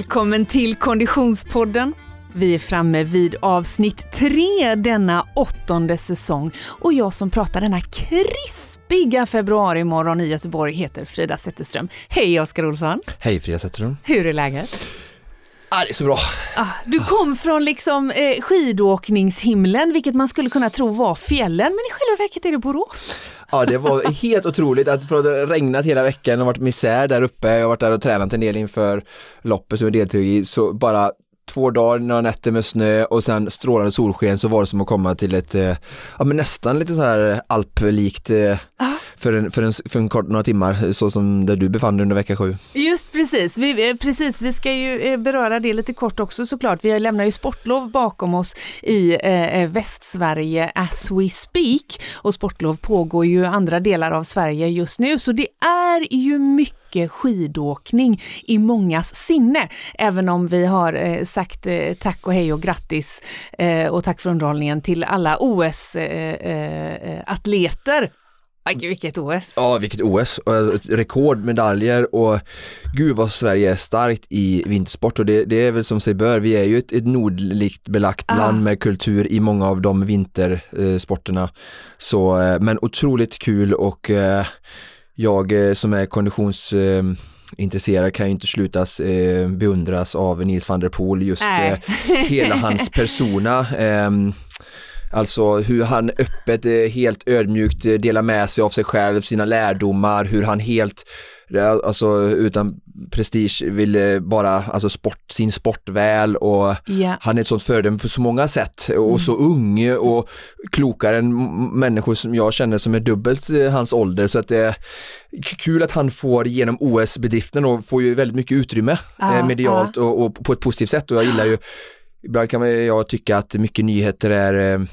Välkommen till Konditionspodden. Vi är framme vid avsnitt tre denna åttonde säsong och jag som pratar denna krispiga februarimorgon i Göteborg heter Frida Zetterström. Hej Oskar Olsson! Hej Frida Zetterström! Hur är läget? Ah, det är så bra. Ah, du kom från liksom eh, skidåkningshimlen, vilket man skulle kunna tro var fjällen, men i själva verket är det Borås. Ja det var helt otroligt att för det regnat hela veckan och varit misär där uppe, jag har varit där och tränat en del inför loppet som jag deltog i, så bara två dagar, några nätter med snö och sen strålande solsken så var det som att komma till ett, eh, ja men nästan lite så här alplikt eh, för, en, för, en, för en kort, några timmar så som där du befann dig under vecka sju. Just precis, vi, precis, vi ska ju eh, beröra det lite kort också såklart. Vi lämnar ju sportlov bakom oss i eh, Västsverige as we speak. Och sportlov pågår ju andra delar av Sverige just nu. Så det är ju mycket mycket skidåkning i mångas sinne. Även om vi har eh, sagt eh, tack och hej och grattis eh, och tack för underhållningen till alla OS-atleter. Eh, eh, vilket OS! Ja, vilket OS! Rekordmedaljer och gud vad Sverige är starkt i vintersport och det, det är väl som sig bör. Vi är ju ett, ett nordligt belagt ah. land med kultur i många av de vintersporterna. Så, men otroligt kul och jag eh, som är konditionsintresserad kan ju inte slutas eh, beundras av Nils van der Poel, just eh, hela hans persona. Alltså hur han öppet, helt ödmjukt delar med sig av sig själv, sina lärdomar, hur han helt alltså utan prestige vill bara, alltså sport, sin sport väl och yeah. han är ett sånt föredöme på så många sätt och mm. så ung och klokare än människor som jag känner som är dubbelt eh, hans ålder så att det är kul att han får genom OS-bedriften och får ju väldigt mycket utrymme ah, medialt ah. Och, och, på ett positivt sätt och jag gillar ju Ibland kan jag tycka att mycket nyheter är eh,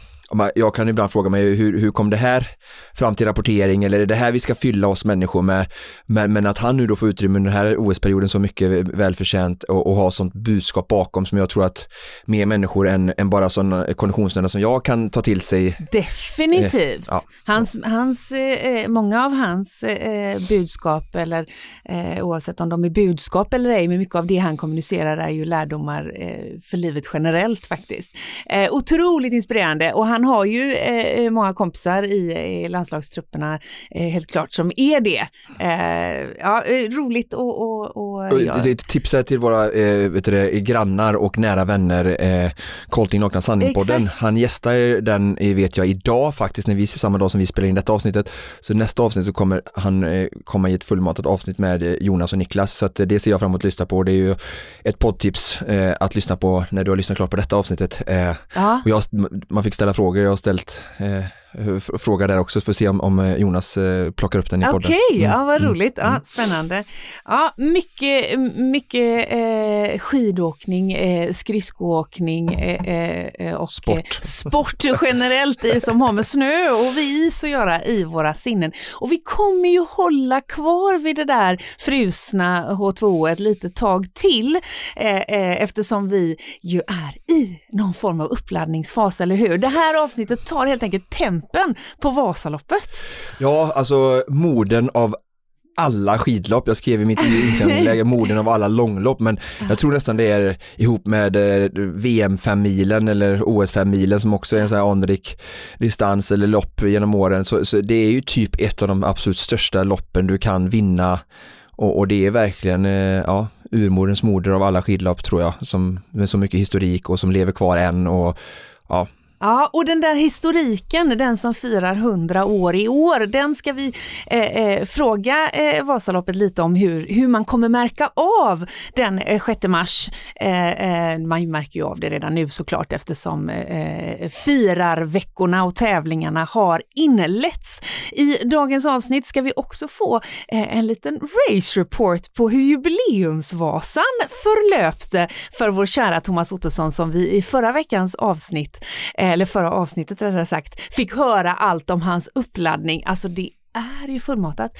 jag kan ibland fråga mig hur, hur kom det här fram till rapportering eller är det här vi ska fylla oss människor med? Men, men att han nu då får utrymme under den här OS-perioden så mycket välförtjänt och, och ha sånt budskap bakom som jag tror att mer människor än, än bara sådana konditionsnördar som jag kan ta till sig. Definitivt! Eh, ja. hans, hans, eh, många av hans eh, budskap eller eh, oavsett om de är budskap eller ej, men mycket av det han kommunicerar är ju lärdomar eh, för livet generellt faktiskt. Eh, otroligt inspirerande och han han har ju eh, eh, många kompisar i, i landslagstrupperna, eh, helt klart, som är det. Eh, ja, eh, roligt och, och, och ja. Ett tips till våra eh, vet du, grannar och nära vänner, eh, Colting Nakna Sandpodden. Han gästar den, vet jag, idag faktiskt, när vi samma dag som vi spelar in detta avsnittet. Så nästa avsnitt så kommer han eh, komma i ett fullmatat avsnitt med Jonas och Niklas, så att det ser jag fram emot att lyssna på. Det är ju ett poddtips eh, att lyssna på när du har lyssnat klart på detta avsnittet. Eh, och jag, man fick ställa frågor frågor jag har ställt eh, fråga där också för att se om, om eh, Jonas eh, plockar upp den i podden. Okej, okay, mm. ja vad mm. roligt, ja, mm. spännande. Ja, mycket, mycket eh, skidåkning, eh, skridskoåkning eh, eh och sport. sport generellt som har med snö och is att göra i våra sinnen. Och vi kommer ju hålla kvar vid det där frusna H2 ett litet tag till eftersom vi ju är i någon form av uppladdningsfas, eller hur? Det här avsnittet tar helt enkelt tempo kampen på Vasaloppet. Ja, alltså morden av alla skidlopp. Jag skrev i mitt inlägg morden av alla långlopp men jag tror nästan det är ihop med eh, VM 5 milen eller OS 5 milen som också är en sån här anrik distans eller lopp genom åren. Så, så, det är ju typ ett av de absolut största loppen du kan vinna och, och det är verkligen eh, ja, urmodens moder av alla skidlopp tror jag som med så mycket historik och som lever kvar än och ja, Ja, och den där historiken, den som firar 100 år i år, den ska vi eh, eh, fråga eh, Vasaloppet lite om hur, hur man kommer märka av den eh, 6 mars. Eh, eh, man märker ju av det redan nu såklart eftersom eh, firarveckorna och tävlingarna har inletts. I dagens avsnitt ska vi också få eh, en liten race report på hur jubileumsvasan förlöpte för vår kära Thomas Ottosson som vi i förra veckans avsnitt eh, eller förra avsnittet rättare sagt, fick höra allt om hans uppladdning. Alltså det är ju fullmatat.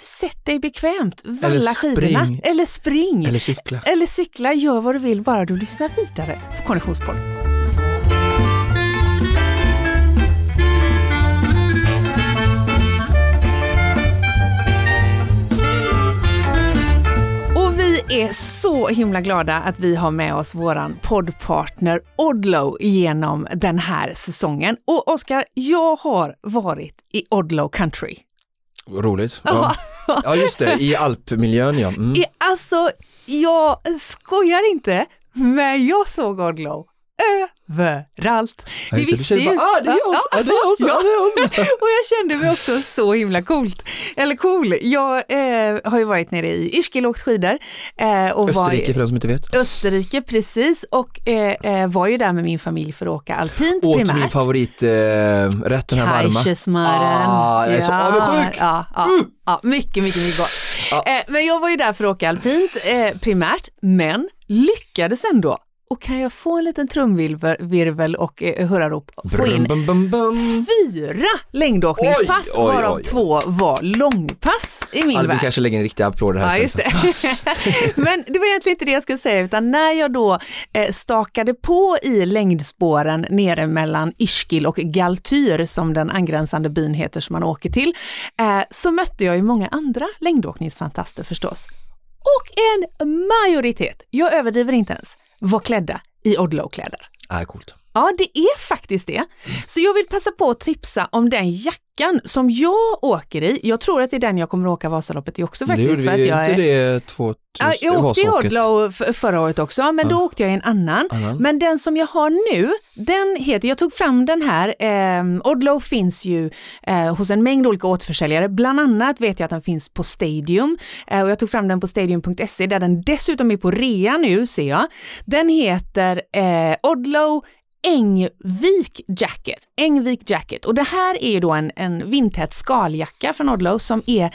Sätt dig bekvämt, valla skidorna. Eller spring. Eller cykla. Eller cykla, gör vad du vill bara du lyssnar vidare på Konditionspodden. Är så himla glada att vi har med oss våran poddpartner Odlo genom den här säsongen. Och Oskar, jag har varit i Odlo Country. Roligt. Ja. ja, just det, i alpmiljön ja. Mm. Alltså, jag skojar inte, men jag såg Odlo överallt. Ja, vi visste ju... Bara, ah, det är hon, ja, det är hon, ja. det är hon. och jag kände mig också så himla coolt. Eller cool. Jag eh, har ju varit nere i Ischgl och åkt skidor. Eh, och Österrike var, för de som inte vet. Österrike, precis. Och eh, eh, var ju där med min familj för att åka alpint Åt primärt. min favoriträtt, eh, den här varma. Kajsesmören. Ah, jag är så avundsjuk! Ja, ja, mm. ja, mycket, mycket, mycket gott. Ja. Eh, men jag var ju där för att åka alpint primärt, men lyckades ändå och kan jag få en liten trumvirvel och eh, hurrarop? Få in bum, bum, bum. fyra längdåkningspass oj, oj, varav oj, två var långpass i min Albin värld. kanske lägger en riktig applåd här. Ja, just det. Men det var egentligen inte det jag skulle säga utan när jag då eh, stakade på i längdspåren nere mellan Ischgl och Galtyr som den angränsande byn heter som man åker till, eh, så mötte jag ju många andra längdåkningsfantaster förstås. Och en majoritet, jag överdriver inte ens, var klädda i Odlo-kläder. Ah, coolt. Ja, det är faktiskt det. Så jag vill passa på att tipsa om den jackan som jag åker i. Jag tror att det är den jag kommer att åka Vasaloppet i också faktiskt. Det gjorde vi inte är... det 2000, ja, Jag åkte i Odlo förra året också, men ja. då åkte jag i en annan. annan. Men den som jag har nu, den heter, jag tog fram den här, eh, Odlo finns ju eh, hos en mängd olika återförsäljare. Bland annat vet jag att den finns på Stadium eh, och jag tog fram den på stadium.se där den dessutom är på rea nu ser jag. Den heter eh, Odlo Engvik Jacket. Engvik Jacket. Och det här är ju då en, en vindtät skaljacka från Odlo som är,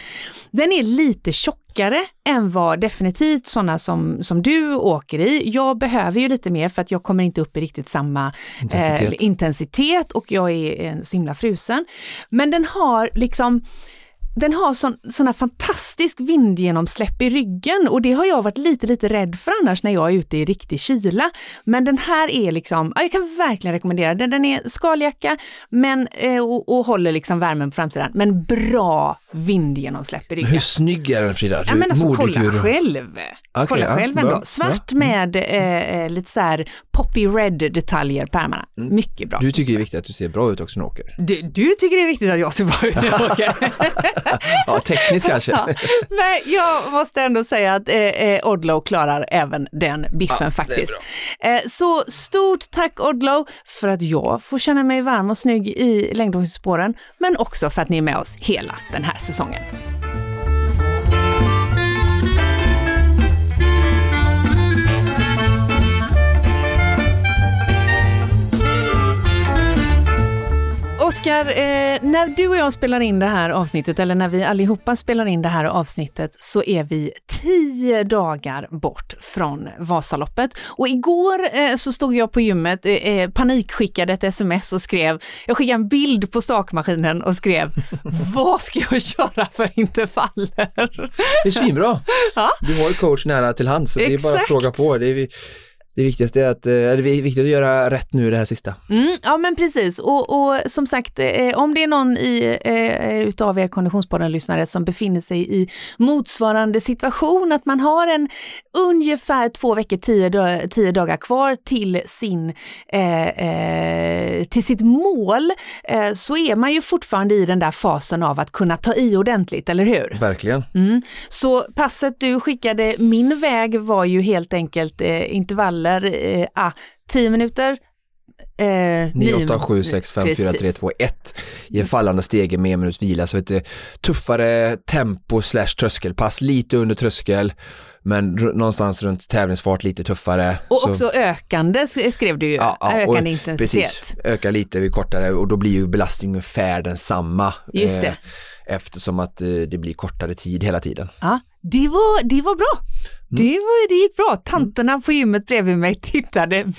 den är lite tjockare än vad definitivt sådana som, som du åker i. Jag behöver ju lite mer för att jag kommer inte upp i riktigt samma intensitet, eh, intensitet och jag är så himla frusen. Men den har liksom den har sån, såna fantastisk vindgenomsläpp i ryggen och det har jag varit lite, lite rädd för annars när jag är ute i riktig kyla. Men den här är liksom, jag kan verkligen rekommendera den. Den är skaljacka men, eh, och, och håller liksom värmen på framsidan, men bra vindgenomsläpp i ryggen. hur snygg är den Frida? Ja, men alltså, kolla själv. Okay, kolla ja, själv ändå. Svart bra. med eh, eh, lite så här poppy red detaljer på ärmarna. Mm. Mycket bra. Du tycker det är viktigt att du ser bra ut också när du åker? Du, du tycker det är viktigt att jag ser bra ut när jag åker? ja, tekniskt kanske. Ja. Men jag måste ändå säga att eh, eh Odlo klarar även den biffen ja, faktiskt. Eh, så stort tack Odlo för att jag får känna mig varm och snygg i längdåkningsspåren, men också för att ni är med oss hela den här säsongen. Oskar, eh, när du och jag spelar in det här avsnittet, eller när vi allihopa spelar in det här avsnittet, så är vi tio dagar bort från Vasaloppet. Och igår eh, så stod jag på gymmet, eh, eh panikskickade ett sms och skrev, jag skickade en bild på stakmaskinen och skrev, vad ska jag köra för intervaller? Det är svinbra. Ja? Du har ju coach nära till hands, så det är bara att fråga på. Det är det viktigaste är att, eh, det är viktigt att göra rätt nu det här sista. Mm, ja men precis och, och som sagt eh, om det är någon i, eh, utav er Konditionspodden-lyssnare som befinner sig i motsvarande situation, att man har en ungefär två veckor, tio, tio dagar kvar till sin eh, eh, till sitt mål, så är man ju fortfarande i den där fasen av att kunna ta i ordentligt, eller hur? Verkligen. Mm. Så passet du skickade min väg var ju helt enkelt intervall intervaller, eh, ah, 10 minuter, Eh, 9, 8, 7, 6, 5, Precis. 4, 3, 2, 1 i en fallande stege med en minuts vila. Så ett tuffare tempo slash tröskelpass, lite under tröskel men någonstans runt tävlingsfart lite tuffare. Och så. också ökande skrev du ju, ja, ja, ökande intensitet. Precis, öka lite vid kortare och då blir ju belastningen ungefär densamma. Just det. Eh, eftersom att eh, det blir kortare tid hela tiden. Ja, det var, det var bra. Mm. Det, var, det gick bra. Tanterna på gymmet bredvid mig tittade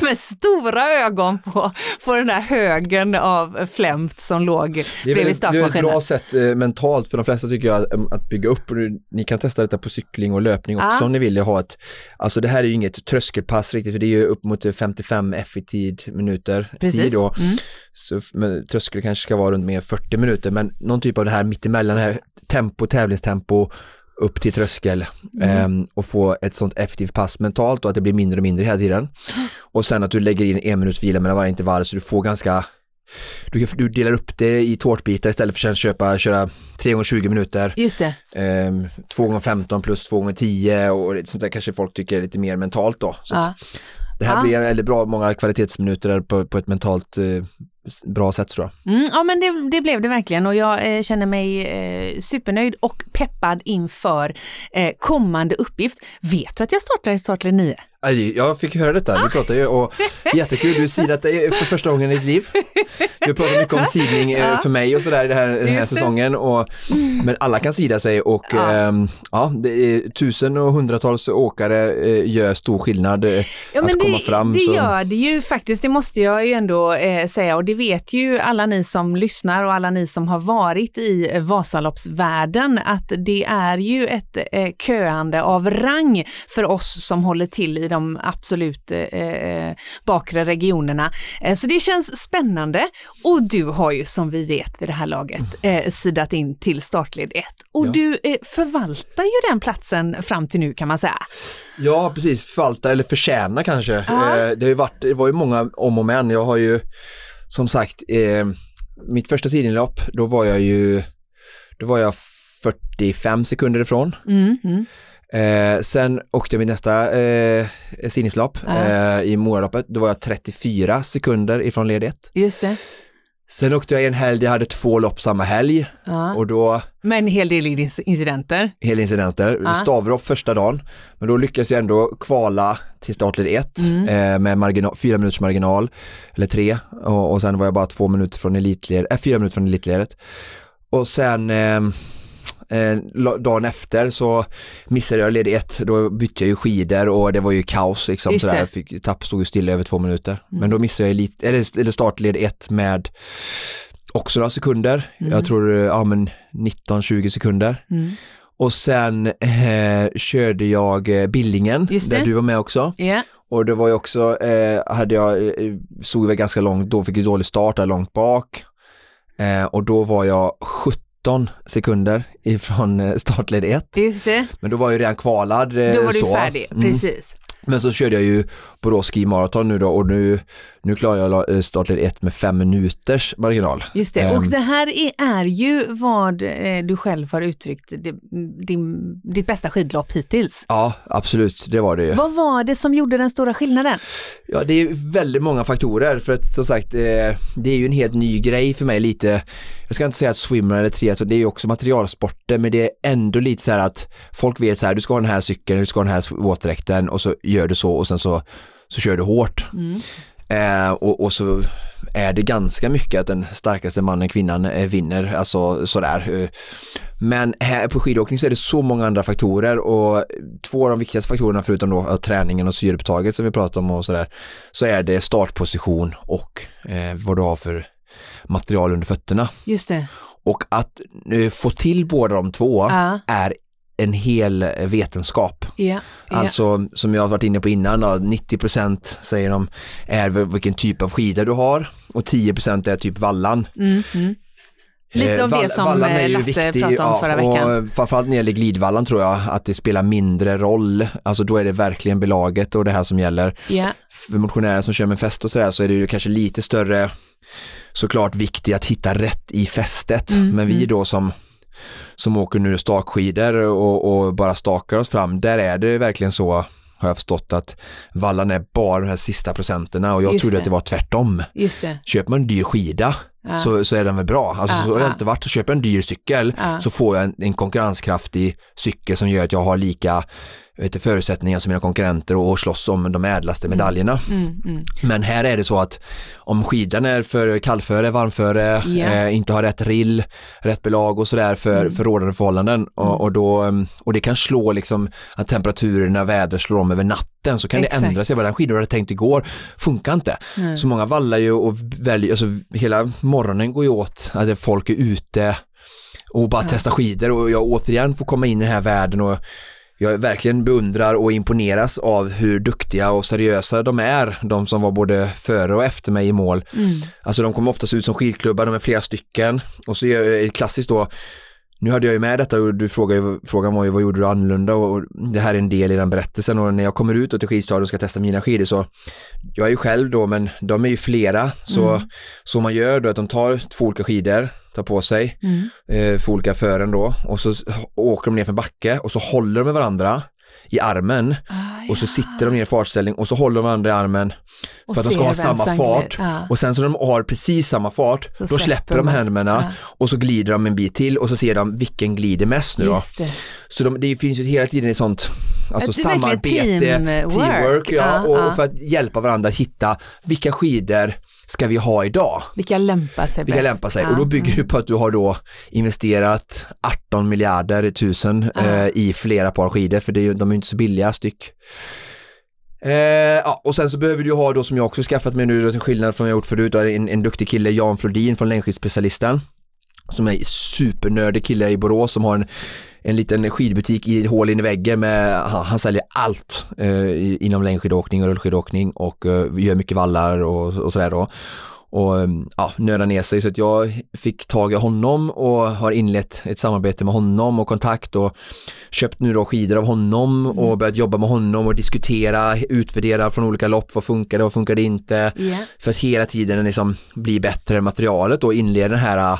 med stora ögon på, på den där högen av flämt som låg bredvid stakmaskinen. Det är ett bra sätt eh, mentalt för de flesta tycker jag att, bygga upp ni kan testa detta på cykling och löpning också ah. om ni vill ha ett, alltså det här är ju inget tröskelpass riktigt för det är ju upp mot 55 effektiv minuter Precis. tid då. Mm. Så men, tröskel kanske ska vara runt mer 40 minuter men någon typ av det här mittemellan, här tempo, tävlingstempo upp till tröskel mm. och få ett sånt effektivt pass mentalt och att det blir mindre och mindre hela tiden. Och sen att du lägger in en minuts vila mellan varje intervall så du får ganska du, du delar upp det i tårtbitar istället för att köpa, köra 3 gånger 20 minuter. Just det. Eh, 2 gånger 15 plus 2 gånger 10 och sånt där kanske folk tycker är lite mer mentalt då. Så ja. Det här ja. blir väldigt bra många kvalitetsminuter på, på ett mentalt eh, bra sätt tror jag. Mm, ja men det, det, blev det verkligen och jag eh, känner mig eh, supernöjd och peppad inför eh, kommande uppgift. Vet du att jag startar i Startler 9? Jag fick höra detta, vi pratade ju och jättekul, du sidat för första gången i ditt liv. Vi pratar mycket om sidning ja. för mig och sådär den här, den här säsongen och, men alla kan sida sig och ja, ähm, ja är tusen och hundratals åkare äh, gör stor skillnad äh, ja, att komma det, fram. Det så. gör det ju faktiskt, det måste jag ju ändå säga och det vet ju alla ni som lyssnar och alla ni som har varit i Vasaloppsvärlden att det är ju ett köande av rang för oss som håller till i de absolut eh, bakre regionerna. Eh, så det känns spännande och du har ju som vi vet vid det här laget eh, sidat in till startled 1 och ja. du eh, förvaltar ju den platsen fram till nu kan man säga. Ja precis, förvalta eller förtjäna kanske. Eh, det, har varit, det var ju många om och men. Jag har ju som sagt eh, mitt första sidinlopp, då var jag ju då var jag 45 sekunder ifrån. Mm, mm. Eh, sen åkte vi nästa eh, sinneslopp eh, i Moraloppet. Då var jag 34 sekunder ifrån led 1. Just det. Sen åkte jag en helg, jag hade två lopp samma helg. Ja. Och då... Med en hel del incidenter. Hel incidenter. Ja. Stavropp första dagen. Men då lyckades jag ändå kvala till startled 1 mm. eh, med marginal, fyra minuters marginal. Eller tre. Och, och sen var jag bara två minuter från elitled, äh, fyra minuter från elitledet. Och sen eh, Eh, dagen efter så missade jag led ett, då bytte jag ju skidor och det var ju kaos liksom Just sådär, fick, tapp stod ju stilla över två minuter. Mm. Men då missade jag lite, eller, eller startled ett med också några sekunder, mm. jag tror ja men 19-20 sekunder. Mm. Och sen eh, körde jag eh, Billingen, där du var med också. Yeah. Och det var ju också, eh, hade jag, eh, stod väl ganska långt, då fick jag dålig start där långt bak. Eh, och då var jag 70 17 sekunder ifrån eh, startled 1. Just det. Men då var jag redan kvalad. Då var du så. färdig, mm. precis. Men så körde jag ju Borås Ski Marathon nu då och nu, nu klarar jag eh, startled 1 med fem minuters marginal. Just det, och ehm. det här är, är ju vad eh, du själv har uttryckt din, ditt bästa skidlopp hittills. Ja, absolut, det var det ju. Vad var det som gjorde den stora skillnaden? Ja, det är väldigt många faktorer för att som sagt, eh, det är ju en helt ny grej för mig lite. Jag ska inte säga att swimmer eller triathlon, det är ju också materialsporter men det är ändå lite så här att folk vet så här, du ska ha den här cykeln, du ska ha den här våtdräkten och så gör du så och sen så, så kör du hårt. Mm. Eh, och, och, så är det ganska mycket att den starkaste mannen, kvinnan eh, vinner, alltså sådär. Eh, men här på skidåkning så är det så många andra faktorer och två av de viktigaste faktorerna förutom då träningen och syreupptaget som vi pratar om och sådär, så är det startposition och eh, vad du har för material under fötterna. Just det. Och att eh, få till båda de två uh. är en hel vetenskap. Yeah, Alltså som jag har varit inne på innan, då, 90% säger de är vilken typ av skida du har och 10% är typ vallan. Mm, mm. Lite av det som Lasse viktig, pratade om förra veckan. Och framförallt när det gäller glidvallan tror jag att det spelar mindre roll. Alltså då är det verkligen belaget och det här som gäller. Yeah. För motionärer som kör med fäste och sådär så är det ju kanske lite större såklart viktigt att hitta rätt i fästet. Mm, Men vi mm. då som som åker nu stakskidor och, och bara stakar oss fram, där är det verkligen så har jag förstått att vallan är bara de här sista procenterna och jag Just trodde det. att det var tvärtom. Just det. Köper man en dyr skida ja. så, så är den väl bra. Alltså ja, så har det alltid varit, köper jag en dyr cykel så får jag en, en konkurrenskraftig cykel som gör att jag har lika vet, förutsättningar som mina konkurrenter och, slåss om de ädlaste mm. medaljerna. Mm, mm. Men här är det så att om skidan är för kallföre, varmföre, yeah. eh, inte har rätt rill, rätt belag och sådär för, mm. för rådande förhållanden och, mm. och, då, mm, och det kan slå liksom att temperaturerna, vädret slår om över natten så kan Exakt. det ändra sig. Vad den skidan hade tänkt igår funkar inte. Så många vallar ju och väljer, alltså hela morgonen går ju åt att folk är ute och bara ja. testa skidor och jag återigen får komma in i den här världen och jag verkligen beundrar och imponeras av hur duktiga och seriösa de är, de som var både före och efter mig i mål. Mm. Alltså de kommer oftast ut som skidklubbar, de är flera stycken och så är det klassiskt då nu hade jag ju med detta och du frågade, frågan var ju vad gjorde du annorlunda och det här är en del i den berättelsen och när jag kommer ut till skidstadion och ska testa mina skidor så jag är ju själv då men de är ju flera så, mm. så man gör då att de tar två olika skidor tar på sig mm. eh, för olika fören då och så åker de ner för en backe och så håller de med varandra i armen ah, och så sitter de ner i fartställning och så håller de varandra i armen för att de ska ha samma fart ah. och sen så när de har precis samma fart så då släpper de, de händerna ah. och så glider de en bit till och så ser de vilken glider mest nu då. Det. Så de, det finns ju hela tiden ett sånt alltså samarbete, teamwork, teamwork ja, och, och för att hjälpa varandra att hitta vilka skidor ska vi ha idag? Vilka lämpar sig Vilka bäst? lämpar sig? Ja. Och då bygger du på att du har då investerat 18 miljarder tusen ja. eh, i flera par skidor för det är, de är inte så billiga styck. Eh, ja, och sen så behöver du ha då som jag också skaffat mig nu, då, till skillnad från vad jag gjort förut, en, en duktig kille, Jan Flodin från längdskidspecialisten som är supernördig kille i Borås som har en en liten skidbutik i ett hål in i väggen med, han, han säljer allt eh, inom längdskidåkning och rullskidåkning och eh, gör mycket vallar och, och sådär då och mm, ja, nöda ner sig så att jag fick tag i honom och har inlett ett samarbete med honom och kontakt och köpt nu då skidor av honom mm. och börjat jobba med honom och diskutera, utvärdera från olika lopp, vad funkade och funkade inte yeah. för att hela tiden liksom bli bättre materialet och inleda den här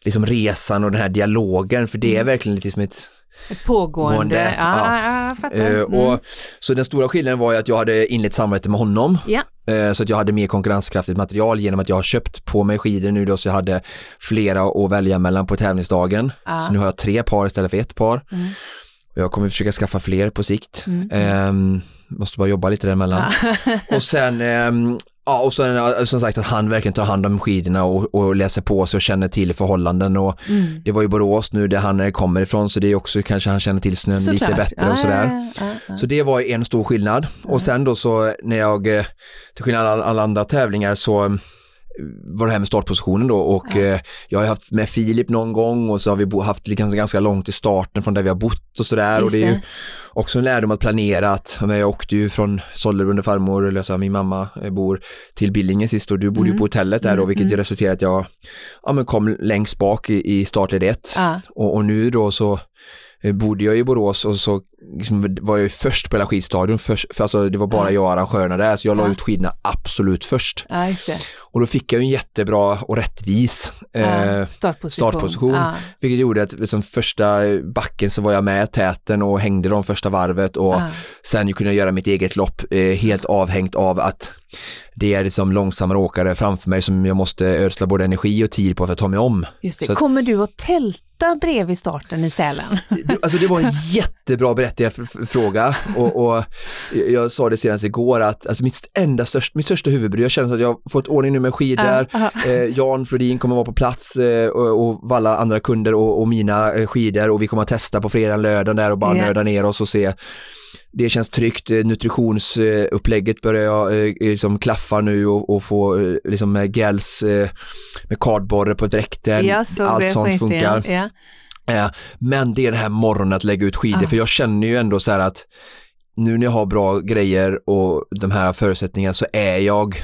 liksom resan och den här dialogen för det är mm. verkligen lite som ett pågående, gående, ja, ja. jag fattar. Eh, mm. och, så den stora skillnaden var ju att jag hade inlett samarbete med honom. Ja. Eh, så att jag hade mer konkurrenskraftigt material genom att jag har köpt på mig skidor nu då så jag hade flera att välja mellan på tävlingsdagen. Ja. Så nu har jag tre par istället för ett par. Mm. Jag kommer försöka skaffa fler på sikt. Mm. Um, måste bara jobba lite däremellan. Ja. och sen um, Ja, och sen som sagt att han verkligen tar hand om skidorna och, och läser på sig och känner till förhållanden och mm. det var ju Borås nu där han kommer ifrån så det är också kanske han känner till snön så lite bättre och sådär. Ah, ah, ah. Så det var en stor skillnad och sen då så när jag, eh, till skillnad från alla andra tävlingar så var det här med startpositionen då och eh, jag har haft med Filip någon gång och så har vi haft liksom ganska långt i starten från där vi har bott och sådär och det är ju också en lärdom att planera att jag åkte ju från Sollebrunn farmor, eller så min mamma eh, bor till Billingen sist och du bodde mm. ju på hotellet där då mm, vilket mm. resulterade att jag ja, men kom längst bak i, i startled 1 ja. och, och nu då så bodde jag i Borås och så liksom var jag först på hela skidstadion, för, för alltså det var bara ja. jag och arrangörerna där, så jag la ja. ut skidorna absolut först. Ja, och då fick jag en jättebra och rättvis eh, startposition, startposition vilket gjorde att liksom, första backen så var jag med täten och hängde de första varvet och sen kunde jag göra mitt eget lopp eh, helt avhängt av att det är liksom långsammare åkare framför mig som jag måste ödsla både energi och tid på för att ta mig om. Just det. Kommer du att tälta bredvid starten i Sälen? Alltså det var en jättebra berättigad fråga och, och, jag sa det senast igår att alltså mitt, enda störst, mitt största huvudbry, jag känner att jag har fått ordning nu med skidor, uh, uh. Eh, Jan Flodin kommer vara på plats eh, och, och valla andra kunder och, och mina eh, skidor och vi kommer att testa på fredag, lördag där och bara yeah. nörda ner oss och se det känns tryggt, eh, nutritionsupplägget börjar jag eh, liksom klaffa nu och, och få eh, liksom med gels med kardborre på dräkten, ja, allt sånt funkar. Ja. Men det är det här morgonen att lägga ut skidor, ah. för jag känner ju ändå så här att nu när jag har bra grejer och de här förutsättningarna så är jag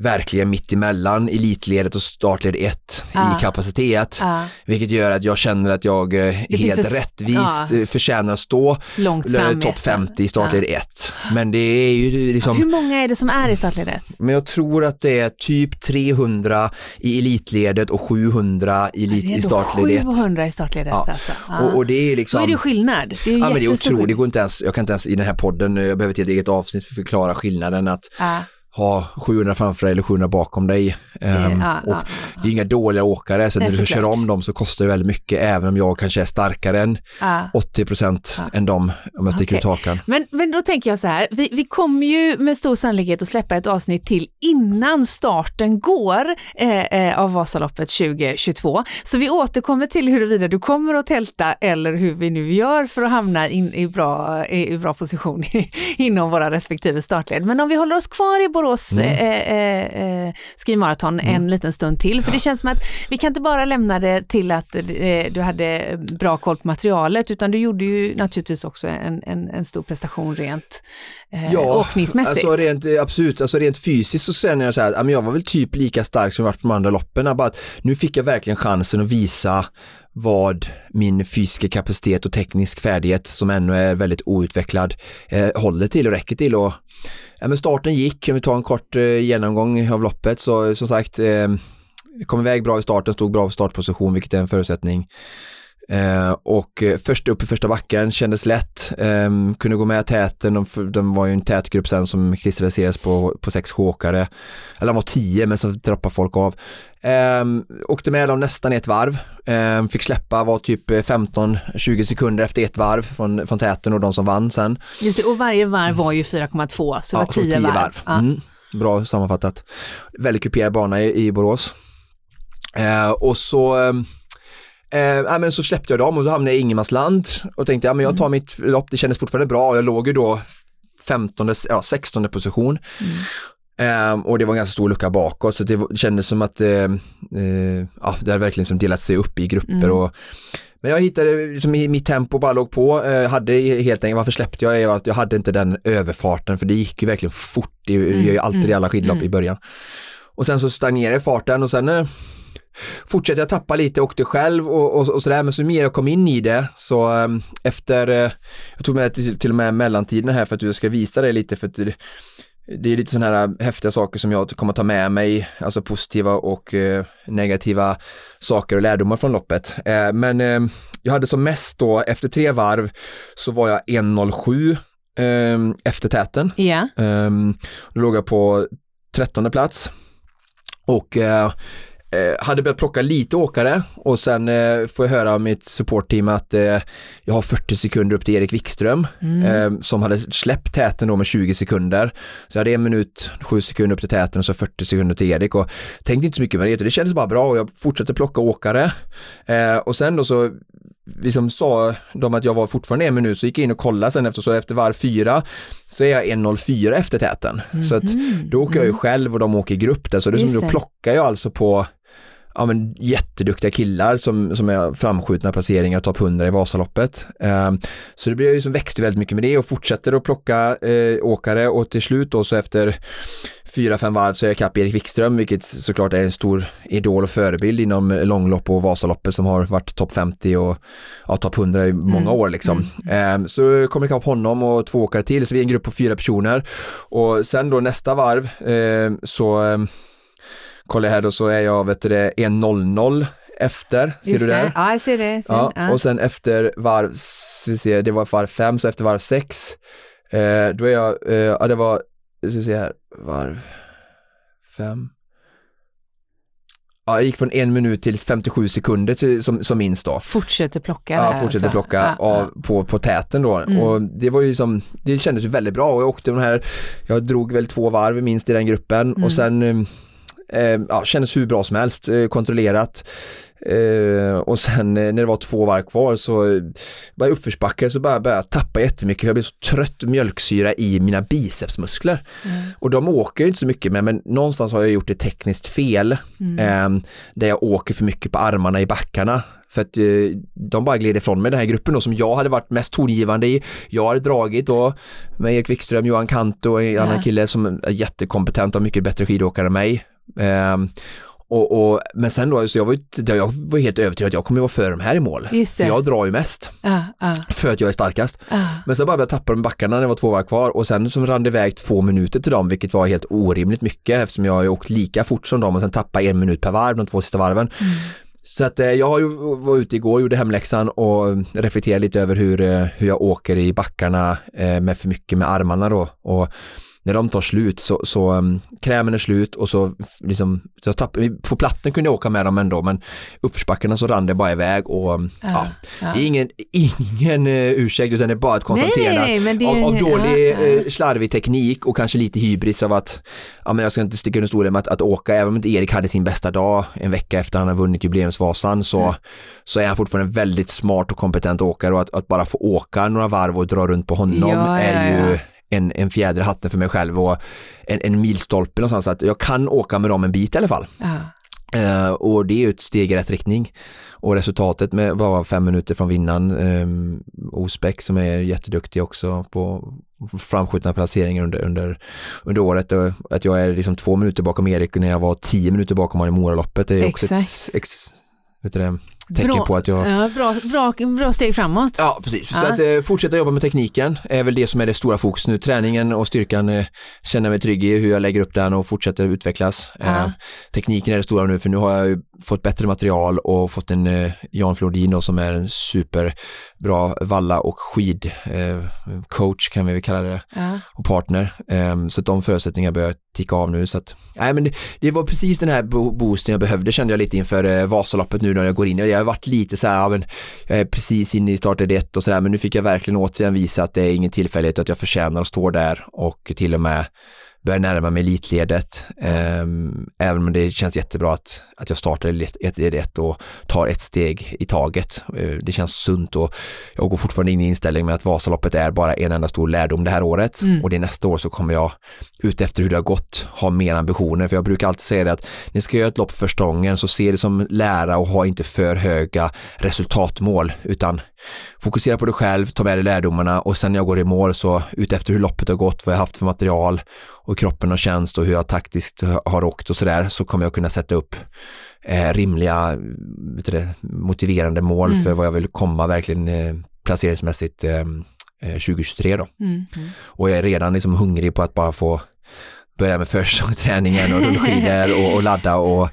verkligen mitt emellan elitledet och startled 1 ah. i kapacitet. Ah. Vilket gör att jag känner att jag eh, helt ett, rättvist ah. förtjänar att stå topp 50 i startled 1. Men det är ju liksom... Hur många är det som är i startled 1? Men jag tror att det är typ 300 i elitledet och 700 i, elit, i startled 1. 700 i startled 1 ja. alltså. Och, och, det är liksom... Då är det skillnad. Det är ja, men det är otroligt, det går inte ens, jag kan inte ens i den här podden, jag behöver ett eget avsnitt för att förklara skillnaden att ha 700 framför dig eller 700 bakom dig. Um, ja, och ja, Det är inga dåliga åkare, så när du kör om dem så kostar det väldigt mycket, även om jag kanske är starkare än ja. 80 procent än dem, om jag sticker okay. ut hakan. Men, men då tänker jag så här, vi, vi kommer ju med stor sannolikhet att släppa ett avsnitt till innan starten går eh, eh, av Vasaloppet 2022. Så vi återkommer till huruvida du kommer att tälta eller hur vi nu gör för att hamna in, i, bra, i, i bra position inom våra respektive startled. Men om vi håller oss kvar i Borås mm. eh, eh, eh skimaraton mm. en liten stund till. För det känns som att vi kan inte bara lämna det till att eh, du hade bra koll på materialet, utan du gjorde ju naturligtvis också en, en, en stor prestation rent eh, ja, åkningsmässigt? Alltså rent, absolut, alltså rent fysiskt så känner jag så här, jag var väl typ lika stark som jag varit på de andra loppen, bara att nu fick jag verkligen chansen att visa vad min fysiska kapacitet och teknisk färdighet som ännu är väldigt outvecklad eh, håller till och räcker till och ja, men starten gick, om vi tar en kort eh, genomgång av loppet så eh, som sagt eh, kom iväg bra i starten, stod bra för startposition vilket är en förutsättning. Eh, och eh, först upp i första backen kändes lätt, eh, kunde gå med täten, de, de var ju en tät grupp sen som kristalliserades på, på sex åkare. Eller de var tio men så droppade folk av. Eh, åkte med dem nästan ett varv, eh, fick släppa, var typ 15-20 sekunder efter ett varv från, från täten och de som vann sen. Just det, och varje varv var ju 4,2 så det var 10 varv. varv. Ja. Mm, bra sammanfattat. Väldigt kuperad bana i, i Borås. Eh, och så ehm, Eh, men så släppte jag dem och så hamnade jag i ingenmansland och tänkte ja, men jag tar mm. mitt lopp, det kändes fortfarande bra. Jag låg ju då 15, ja, 16 position. Mm. Eh, och det var en ganska stor lucka bakåt så det kändes som att eh, eh, ja, det hade verkligen som delat sig upp i grupper mm. och men jag hittade liksom i mitt tempo bara låg på, eh, hade helt enkelt, varför släppte jag? Att jag hade inte den överfarten för det gick ju verkligen fort, det gör ju mm. alltid i alla skidlopp mm. i början. Och sen så stagnerade farten och sen fortsatte jag tappa lite, åkte själv och, och, och sådär, men så mer jag kom in i det så um, efter, uh, jag tog med till, till och med mellantiden här för att jag ska visa dig lite för att det, det är lite sådana här häftiga saker som jag kommer ta med mig, alltså positiva och uh, negativa saker och lärdomar från loppet. Uh, men uh, jag hade som mest då, efter tre varv så var jag 1.07 um, efter täten. Yeah. Då låg jag på trettonde plats och eh, hade börjat plocka lite åkare och sen eh, får jag höra av mitt supportteam att eh, jag har 40 sekunder upp till Erik Wikström mm. Eh, som hade släppt täten då med 20 sekunder. Så jag hade en minut, sju sekunder upp till täten och så 40 sekunder till Erik och tänkte inte så mycket med det, det kändes bara bra och jag fortsatte plocka åkare. Eh, och sen då så liksom sa de att jag var fortfarande en minut så gick jag in och kollade sen efter så efter var fyra så är jag 1.04 efter täten. Mm -hmm. Så att då åker jag ju mm. själv och de åker i grupp där så det som då plockar jag alltså på ja, men, jätteduktiga killar som, som är framskjutna placeringar, topp 100 i Vasaloppet. Eh, så det blir ju som växte väldigt mycket med det och fortsätter att plocka eh, åkare och till slut då så efter fyra, fem varv så är jag kapp Erik Wikström, vilket såklart är en stor idol och förebild inom långlopp och Vasaloppet som har varit topp 50 och ja, topp 100 i många mm. år liksom. Mm. Eh, så kommer jag kapp honom och två åkare till, så vi är en grupp på fyra personer och sen då nästa varv eh, så ehm, kollar jag här då så är jag vet du, 1.00 efter, ser Just du det? Ja, jag ser det. Ser ja, ja. Och sen efter varv, vi ser, det var varv 5, så efter varv 6, eh, då är jag, eh, ja det var, ska vi se här, varv 5, Ja, jag gick från en minut till 57 sekunder till, som, som minst då. Fortsätter plocka Ja, fortsätter alltså. plocka ja, av, ja. På, på täten då. Mm. Och det var ju som, det kändes ju väldigt bra och jag åkte de här, jag drog väl två varv minst i den gruppen mm. och sen eh, Eh, ja, kändes hur bra som helst, eh, kontrollerat. Eh, och sen när det var två varv kvar så var jag uppförsbacke så började jag tappa jättemycket. Jag blev så trött mjölksyra i mina bicepsmuskler. Mm. Och de åker jag inte så mycket med men någonstans har jag gjort det tekniskt fel. Mm. där jag åker för mycket på armarna i backarna. För att de bara gled ifrån mig den här gruppen då som jag hade varit mest tongivande i. Jag hade dragit då med Erik Wikström, Johan Kanto och en yeah. annan kille som är jättekompetent och mycket bättre skidåkare än mig. Um, och, och, men sen då, så jag var, jag var helt övertygad att jag kommer vara före de här i mål. Jag drar ju mest. Uh, uh. För att jag är starkast. Uh. Men sen bara började jag tappa de backarna när det var två varv kvar och sen som rann det iväg två minuter till dem vilket var helt orimligt mycket eftersom jag har åkt lika fort som dem och sen tappa en minut per varv de två sista varven. Mm. Så att eh, jag var ute igår, gjorde hemläxan och reflekterade lite över hur, eh, hur jag åker i backarna eh, med för mycket med armarna då. Och när de tar slut så, så um, krämen är slut och så liksom, så tapp, på platten kunde jag åka med dem ändå men uppförsbackarna så rann det bara iväg och um, ja, ja, ja. ingen, ingen uh, ursäkt utan det är bara ett konstaterande av, av, dålig ja, uh, slarvig teknik och kanske lite hybris av att, ja men jag ska inte sticka under stolen med att, att åka, även om inte Erik hade sin bästa dag en vecka efter han har vunnit jubileumsvasan så, så är han fortfarande väldigt smart och kompetent åkare och att, att bara få åka några varv och dra runt på honom är ju en, en fjäder i hatten för mig själv och en, en milstolpe någonstans att jag kan åka med dem en bit i alla fall. Ja. Eh, och det är ju ett steg i rätt riktning. Och resultatet med bara fem minuter från vinnaren, eh, Osbeck som är jätteduktig också på framskjutna placeringar under, under, under året. Och att jag är liksom två minuter bakom Erik när jag var tio minuter bakom honom i Moraloppet. Det är också Exakt. ett ex, vet du det, tecken bra, på att jag... Ja, bra, bra, bra steg framåt. Ja, precis. Ja. Så att eh, fortsätta jobba med tekniken är väl det som är det stora fokus nu. Träningen och styrkan eh, känner mig trygg i hur jag lägger upp den och fortsätter utvecklas. Ja. Eh, tekniken är det stora nu för nu har jag fått bättre material och fått en eh, Jan Flodin som är en superbra valla och skidcoach eh, kan vi väl kalla det ja. och partner. Eh, så att de förutsättningarna börjar ticka av nu så att nej men det, det, var precis den här boosten jag behövde kände jag lite inför eh, Vasaloppet nu när jag går in. Jag har varit lite så här, ja, men jag är precis inne i startled ett och så där men nu fick jag verkligen återigen visa att det är ingen tillfällighet och att jag förtjänar att stå där och till och med börjar närma mig elitledet. Um, även om det känns jättebra att, att jag startar ett och tar ett steg i taget. Uh, det känns sunt och jag går fortfarande in i inställningen med att Vasaloppet är bara en enda stor lärdom det här året mm. och det nästa år så kommer jag ut efter hur det har gått ha mer ambitioner för jag brukar alltid säga det att ni ska göra ett lopp första gången så se det som lära och ha inte för höga resultatmål utan fokusera på dig själv, ta med dig lärdomarna och sen när jag går i mål så ut efter hur loppet har gått, vad jag haft för material och kroppen har känts och hur jag taktiskt har åkt och sådär så kommer jag kunna sätta upp eh, rimliga det, motiverande mål mm. för vad jag vill komma verkligen eh, placeringsmässigt eh, 2023 eh, då. Mm. Mm. Och jag är redan liksom hungrig på att bara få börja med försäsongsträningen och rullskidor och, och, ladda och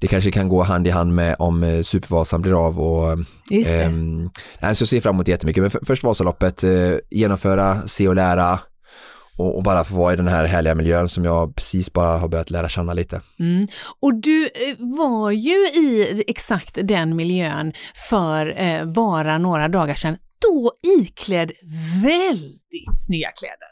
det kanske kan gå hand i hand med om eh, Supervasan blir av och Just det. Ähm, så jag ser fram emot jättemycket. Men för, först Vasaloppet, äh, genomföra, se och lära och, och, bara få vara i den här härliga miljön som jag precis bara har börjat lära känna lite. Mm. Och du eh, var ju i exakt den miljön för eh, bara några dagar sedan, då iklädd väldigt snygga kläder.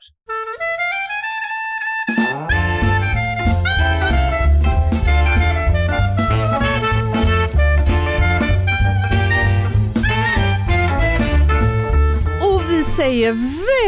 Säger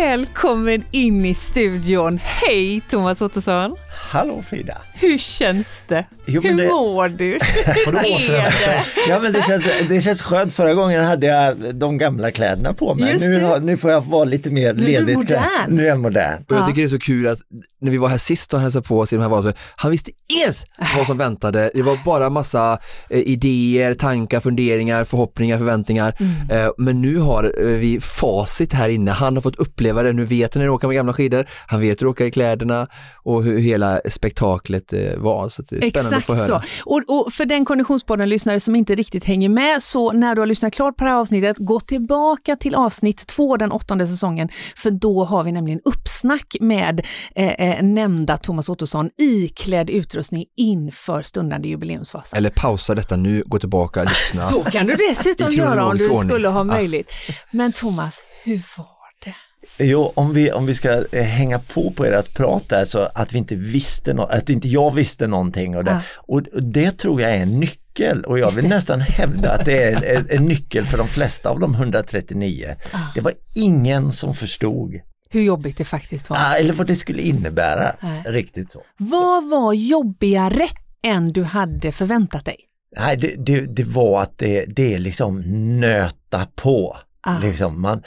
välkommen in i studion. Hej Thomas Ottosson! Hallå Frida! Hur känns det? Jo, Hur det... mår du? Hur är det? Ja men det känns, det känns skönt. Förra gången hade jag de gamla kläderna på mig. Nu, nu får jag vara lite mer ledigt. Nu är du modern. Nu är jag modern. Och jag tycker det är så kul att när vi var här sist och hälsade på oss i de här valen, han visste inget vad som väntade. Det var bara massa eh, idéer, tankar, funderingar, förhoppningar, förväntningar. Mm. Eh, men nu har eh, vi facit här inne. Han har fått uppleva det. Nu vet han hur det åker med gamla skidor. Han vet hur det åker i kläderna och hur hela spektaklet eh, var. Så det är spännande Exakt att få höra. så. Och, och för den Konditionspodden-lyssnare som inte riktigt hänger med, så när du har lyssnat klart på det här avsnittet, gå tillbaka till avsnitt två, den åttonde säsongen, för då har vi nämligen uppsnack med eh, eh nämnda Thomas Ottosson iklädd utrustning inför stundande jubileumsfas. Eller pausa detta nu, gå tillbaka, och lyssna. så kan du dessutom göra om du skulle ha möjlighet. Men Thomas, hur var det? Jo, om vi, om vi ska eh, hänga på på ert prat där så att vi inte visste något, att inte jag visste någonting och det, ah. och det tror jag är en nyckel och jag Just vill det. nästan hävda att det är en, en, nyckel för de flesta av de 139. Ah. Det var ingen som förstod hur jobbigt det faktiskt var. Ah, eller vad det skulle innebära, riktigt så. Vad var jobbigare än du hade förväntat dig? Nej, det, det, det var att det, det är liksom nöta på. Ah. Liksom man,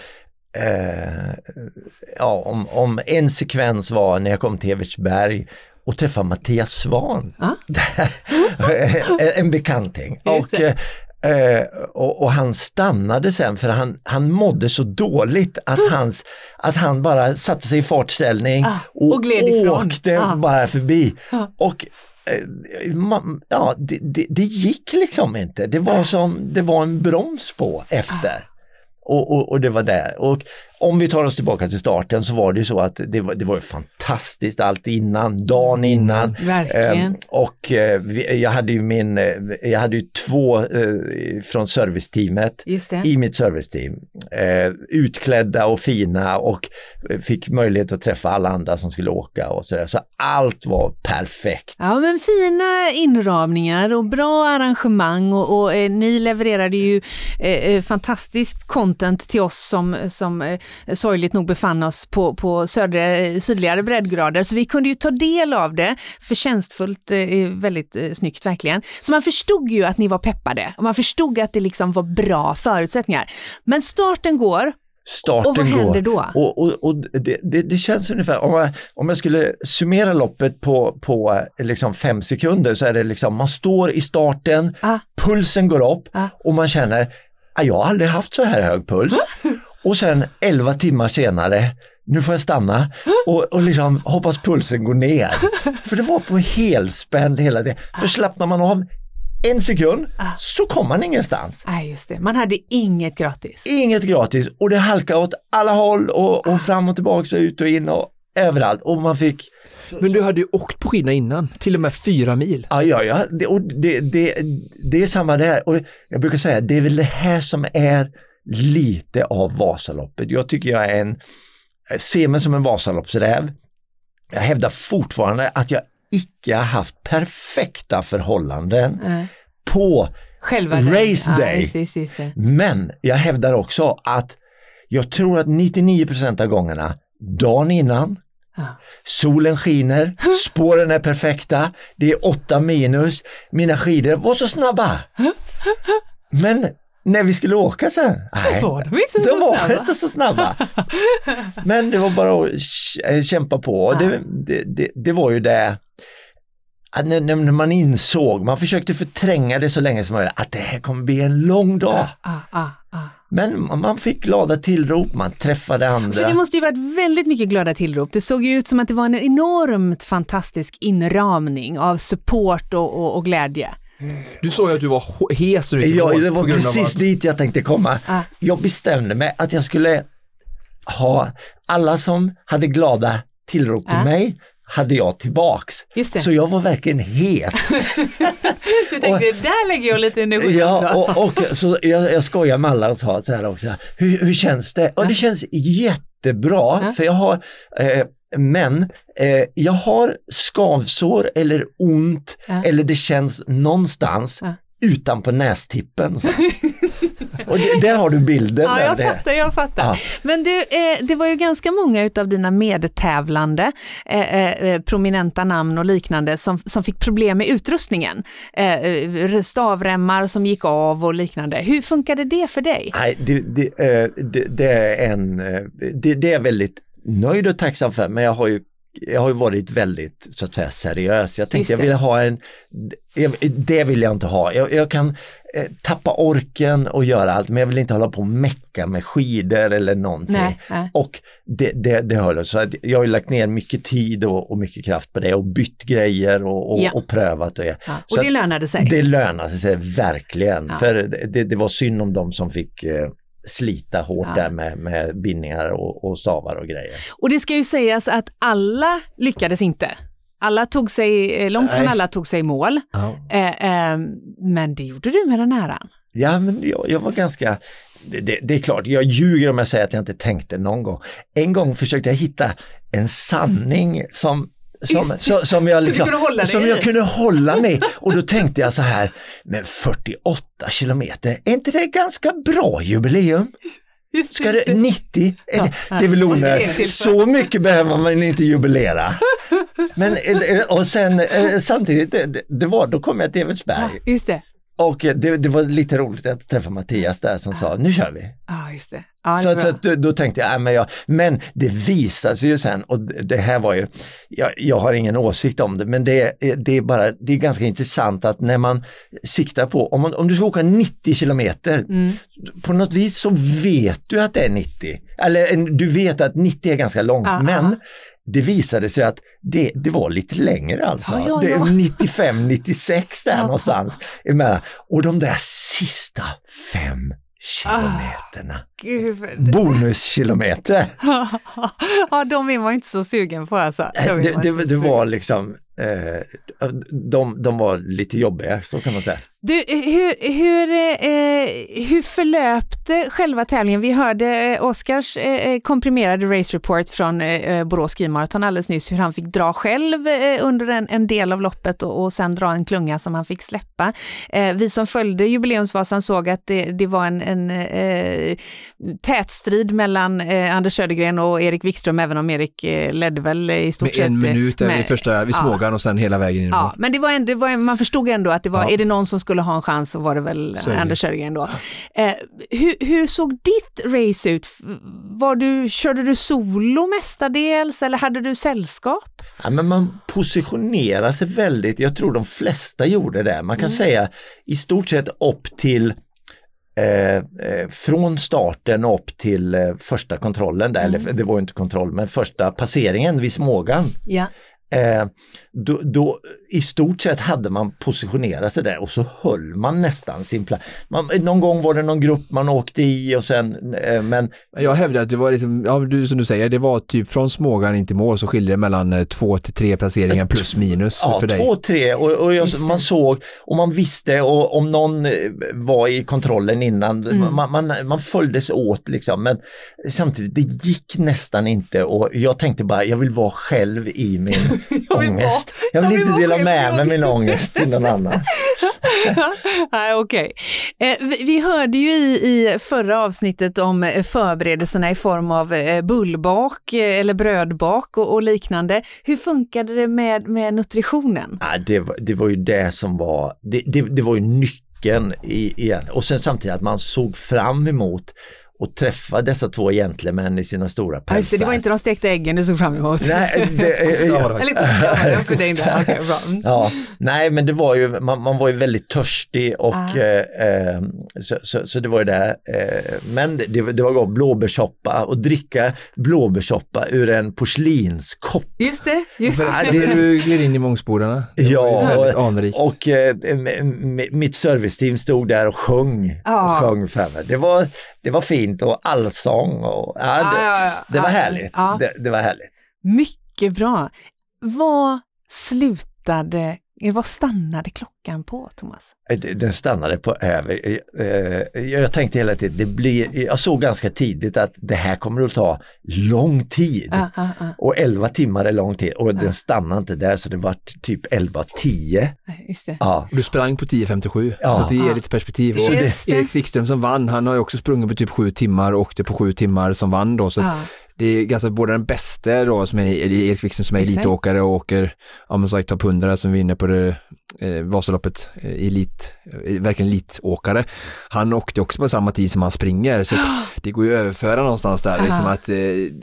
eh, ja, om, om en sekvens var när jag kom till Evertsberg och träffade Mattias Svan. Ah. en bekanting. Och, eh, och, och, han stannade sen för han, han mådde så dåligt att, hans, att han bara satte sig i fartställning ah, och, och åkte ah. bara förbi. Ah. Och eh, ja, det, det, det, gick liksom inte. Det var som, det var en broms på efter. Och, och, och, det var där. Och om vi tar oss tillbaka till starten så var det ju så att det var, det var fantastiskt allt innan, dagen mm, innan. Verkligen. Eh, och eh, jag hade ju min, eh, jag hade ju två eh, från serviceteamet i mitt serviceteam. Eh, utklädda och fina och fick möjlighet att träffa alla andra som skulle åka och sådär. Så allt var perfekt. Ja men fina inramningar och bra arrangemang och, och eh, ni levererade ju fantastiskt content till oss som, som sorgligt nog befann oss på, på södra, sydligare breddgrader, så vi kunde ju ta del av det förtjänstfullt, eh, väldigt eh, snyggt verkligen. Så man förstod ju att ni var peppade och man förstod att det liksom var bra förutsättningar. Men starten går starten och vad händer går. då? Och, och, och det, det, det, känns ungefär, om jag, om jag skulle summera loppet på, på liksom fem sekunder så är det liksom, man står i starten, ah. pulsen går upp ah. och man känner, ah, jag har aldrig haft så här hög puls. Och sen elva timmar senare, nu får jag stanna och, och liksom hoppas pulsen går ner. För det var på helspänn hela tiden. För slappnar man av en sekund ah. så kom man ingenstans. Nej, just det. Man hade inget gratis. Inget gratis och det halkade åt alla håll och, och ah. fram och tillbaka och ut och in och överallt och man fick men du hade ju åkt på skidorna innan, till och med fyra mil. Ja, ja, ja. Det, och det, det, det är samma där. Och jag brukar säga, det är väl det här som är lite av Vasaloppet. Jag tycker jag är en, jag ser mig som en Vasaloppsräv. Jag hävdar fortfarande att jag icke har haft perfekta förhållanden mm. på Själva race day. Ja, just just det. Men jag hävdar också att jag tror att 99% av gångerna, dagen innan, Ja. Solen skiner, spåren är perfekta, det är åtta minus, mina skidor var så snabba. Men när vi skulle åka sen, så nej, var de inte så de var snabba. inte så snabba. Men det var bara att kämpa på. Ja. Det, det, det, det, var ju det när, man insåg, man försökte förtränga det så länge som möjligt, att det här kommer bli en lång dag. Ah, ah, ah. Men man fick glada tillrop, man träffade andra. För det måste ju varit väldigt mycket glada tillrop. Det såg ju ut som att det var en enormt fantastisk inramning av support och, och, och glädje. Du sa ju att du var hes Ja, det var precis dit jag tänkte komma. Ah. Jag bestämde mig att jag skulle ha alla som hade glada tillrop till ah. mig hade jag tillbaks. Så jag var verkligen hes. du tänkte, och, där lägger jag lite energi Ja, och, och, så jag, jag skojar med alla och sa så här också, hur, hur känns det? Och det känns jättebra, ja. för jag har eh, men eh, jag har skavsår eller ont ja. eller det känns någonstans ja. utanpå nästippen. Och det, där har du bilden. Ja, jag fattar, jag fattar. Ja. Men du, eh, det var ju ganska många utav dina medtävlande, eh, eh, prominenta namn och liknande, som, som fick problem med utrustningen. Stavremmar som gick av och liknande. Hur funkade det för dig? Nej, det, det, det, det är en, det, det är väldigt nöjd och tacksam för, men jag har ju jag har ju varit väldigt så att säga seriös. Jag tänkte jag vill ha en, det vill jag inte ha. Jag, jag kan eh, tappa orken och göra allt men jag vill inte hålla på och mecka med skidor eller någonting. Nej, nej. Och det, det, det höll så att jag har lagt ner mycket tid och, och, mycket kraft på det och bytt grejer och, och, ja. och prövat det. Ja. Och det lönade sig? Det lönade sig verkligen. Ja. För det, det, var synd om de som fick eh, slita hårt ja. där med, med bindningar och, och stavar och grejer. Och det ska ju sägas att alla lyckades inte. Alla tog sig, eh, långt från alla tog sig i mål. Ja. Eh, eh, men det gjorde du med den äran. Ja, men jag, jag var ganska, det, det, det, är klart, jag ljuger om jag säger att jag inte tänkte någon gång. En gång försökte jag hitta en sanning som som, som, som, jag, liksom, som jag kunde hålla mig och då tänkte jag så här, men 48 kilometer, är inte det ganska bra jubileum? Ska det, 90? Är det, det är väl onödigt. Så mycket behöver man inte jubilera. Men eh, och sen eh, samtidigt, det, det var, då kom jag till Evertsberg. Det. Och det, det, var lite roligt att träffa Mattias där som sa, nu kör vi. Ja, just det. Ja, så, så då, då, tänkte jag, äh, men, jag, men det visade sig ju sen, och det här var ju, jag, jag har ingen åsikt om det, men det, det är bara, det är ganska intressant att när man siktar på, om, man, om du ska åka 90 kilometer, mm. på något vis så vet du att det är 90. Eller du vet att 90 är ganska långt, ah, men ah det visade sig att det, det var lite längre alltså. Ja, ja, ja. 95-96 där någonstans. Emellan. Och de där sista fem kilometerna. Ah, Bonuskilometer. ja, de är man inte så sugen på alltså. De det, det, det var liksom, eh, de, de var lite jobbiga, så kan man säga. Du, hur, hur, eh, hur förlöpte själva tävlingen? Vi hörde eh, Oskars eh, komprimerade race report från eh, Borås skimaraton alldeles nyss, hur han fick dra själv eh, under en, en, del av loppet och, och sen dra en klunga som han fick släppa. Eh, vi som följde jubileumsvasan såg att det, det var en, en eh, tät strid mellan eh, Anders Södergren och Erik Wikström, även om Erik eh, ledde väl i stort med sett. en minut med, i första, vid Smågan ja, och sen hela vägen in. Ja, men det var, en, det var man förstod ändå att det var, ja. är det någon som skulle ha en chans så var det väl Södergren. Anders Södergren då. Eh, hur, hur, såg ditt race ut? Var du, körde du solo mestadels eller hade du sällskap? Ja, men man positionerar sig väldigt, jag tror de flesta gjorde det. Man kan mm. säga i stort sett upp till Eh, eh, från starten upp till eh, första kontrollen, där, mm. eller det var inte kontroll, men första passeringen vid Smågan. Ja. Eh, då, då, I stort sett hade man positionerat sig där och så höll man nästan sin plats. någon gång var det någon grupp man åkte i och sen, eh, men... Jag hävdar att det var liksom, ja du som du säger, det var typ från Smågan in till mål så skiljer det mellan eh, två till tre placeringar plus minus ja, för dig. två, tre och, och jag, man såg och man visste och om någon eh, var i kontrollen innan, mm. man, man, man följdes åt liksom men samtidigt, det gick nästan inte och jag tänkte bara, jag vill vara själv i min jag vill ångest. jag vill, jag vill inte dela med mig min ångest till någon annan. Nej, okej. Okay. Eh, vi, vi, hörde ju i, i förra avsnittet om eh, förberedelserna i form av eh, bullbak eh, eller brödbak och, och, liknande. Hur funkade det med, med nutritionen? Ja, det, var, det var ju det som var, det, det, det var ju nyckeln i, igen. Och sen samtidigt att man såg fram emot och träffa dessa två gentlemän i sina stora pälsar. Just det, det var inte de stekta äggen du såg fram emot? Nej, det, ja, nej, men det var ju, man, man var ju väldigt törstig och ah. eh, så, så, så, det var ju det. Eh, men det, det var gott, blåbärssoppa och dricka blåbärssoppa ur en porslinskopp. Just det, just det. det du gled in i Mångsbodarna. Ja, och, och eh, mitt serviceteam stod där och sjöng. Ah. Och sjöng för mig. Det var, det var fint och allsång och ja, det, ja, ja, det var härligt. Det, det, var härligt. Mycket bra. Vad slutade vad stannade klockan på, Thomas? Eh, den stannade på över, eh, eh, jag tänkte hela tiden, det blir, jag såg ganska tidigt att det här kommer att ta lång tid. Ah, ah, ah. Och 11 timmar är lång tid och den stannade inte där så det var typ 11.10. Just det. Ja. Du sprang på 10.57 ja. så det ger lite perspektiv. Och Erik Wikström som vann, han har ju också sprungit på typ 7 timmar och åkte på 7 timmar som vann då. Så det är ganska både den bästa då som är Erik Wikström som är elitåkare och åker, ja men sagt topp 100 som vinner på det eh, Vasaloppet, eh, elit, eh, verkligen elitåkare. Han åkte också på samma tid som han springer så det går ju att överföra någonstans där, liksom att eh,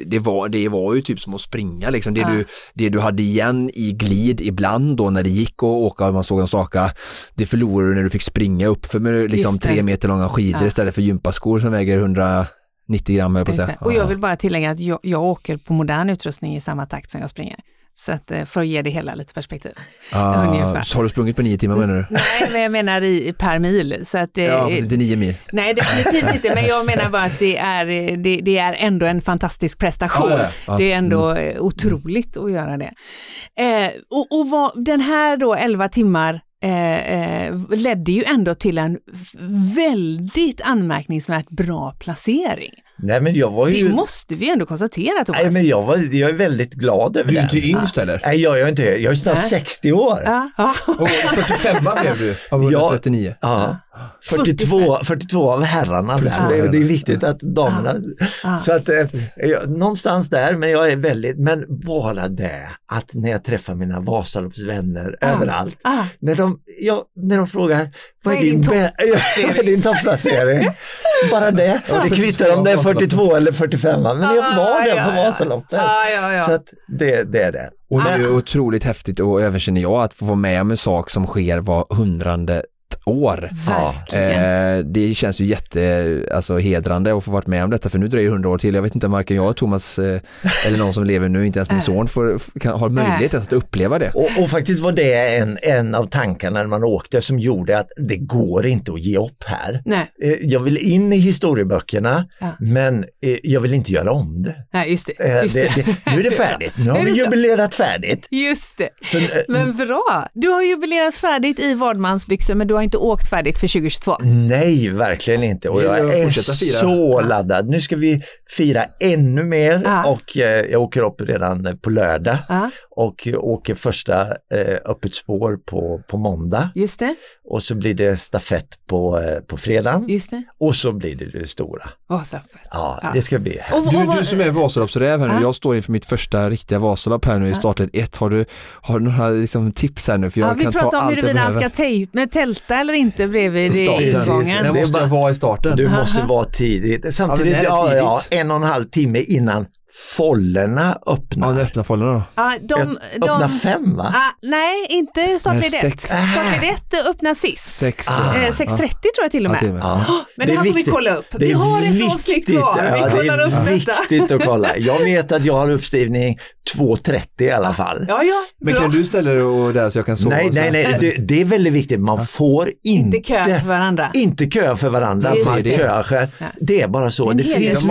det, var, det var ju typ som att springa liksom. Det, du, det du hade igen i glid ibland då när det gick att åka och man såg en staka, det förlorade du när du fick springa upp för med liksom tre meter långa skidor istället för gympaskor som väger 100 90 gram på. Och jag vill bara tillägga att jag, jag åker på modern utrustning i samma takt som jag springer. Så att, eh, för att ge det hela lite perspektiv. Ah, så har du sprungit på nio timmar menar du? Nej, men jag menar i, per mil. Så att det, ja, inte nio mil. Nej, definitivt inte, men jag menar bara att det är, det, det är ändå en fantastisk prestation. Ah, ja, ja. Det är ändå mm. otroligt att göra det. Eh, och och vad, den här då 11 timmar Eh, eh, ledde ju ändå till en väldigt anmärkningsvärt bra placering. Nej, men jag var ju... Det måste vi ändå konstatera Thomas. Nej, men jag, var, jag är väldigt glad över det. Du är inte yngst eller? Nej, jag är inte. Jag är snart Nej. 60 år. Ja. Ja. Och 45 blev du av 139. Ja. 42, 42 av herrarna där. Det, är, det är viktigt att damerna... Så att eh, jag, någonstans där, men jag är väldigt, men bara det att när jag träffar mina Vasaloppsvänner överallt, när, de, ja, när de frågar vad är din, din, din topplacering? Bara det. Och det kvittar om det är 42 eller 45, men jag var där på Vasaloppet. Så att det, det är det. Och det är otroligt häftigt och även känner jag att få vara med om en sak som sker var hundrande år. Eh, det känns ju jätte, alltså hedrande att få varit med om detta för nu dröjer det hundra år till. Jag vet inte om varken jag och Thomas eh, eller någon som lever nu, inte ens min son, får, kan, har möjlighet att uppleva det. Och, och, faktiskt var det en, en av tankarna när man åkte som gjorde att det går inte att ge upp här. Nej. Eh, jag vill in i historieböckerna ja. men eh, jag vill inte göra om det. Nej, just det. Just det, det. Nu är det färdigt, nu har vi jubilerat färdigt. Just det. Så, men bra, du har jubilerat färdigt i vadmansbyxor men du har inte inte åkt färdigt för 2022? Nej, verkligen inte. Och jag är så laddad. Nu ska vi fira ännu mer ja. och eh, jag åker upp redan på lördag ja. och åker första eh, öppet spår på, på måndag. Just det. Och så blir det stafett på, eh, på fredagen. Just det. Och så blir det det stora. Vasaloppet. Ja, ja, det ska bli Du, du som är Vasaloppsräv här nu, jag står inför mitt första riktiga Vasalopp här nu i startled 1. Har du, har du några liksom, tips här nu? För jag ja, kan vi pratar om huruvida han ska tejp, tälta eller inte bredvid ingången. Det måste vara i starten. Du måste vara tidigt. Samtidigt, ja, ja, en och en halv timme innan Follerna öppnar. Ja, öppnar follerna då? Ja, de, de, öppnar fem va? Ah, nej, inte startled 1. Startled 1 öppnar sist. 6 ah. eh, 6.30 tror jag till och med. Ja, oh, men det, det här får vi kolla upp. Vi har ett avsnitt kvar. Ja, vi kollar upp detta. Det är viktigt att kolla. Jag vet att jag har uppstigning 2.30 i alla fall. Ja, ja, men kan du ställa dig där så jag kan sova? Nej, nej, nej. Det, det, är väldigt viktigt. Man får inte, inte kö för varandra. Inte kö för varandra. Man kör. Det är bara så. Det finns,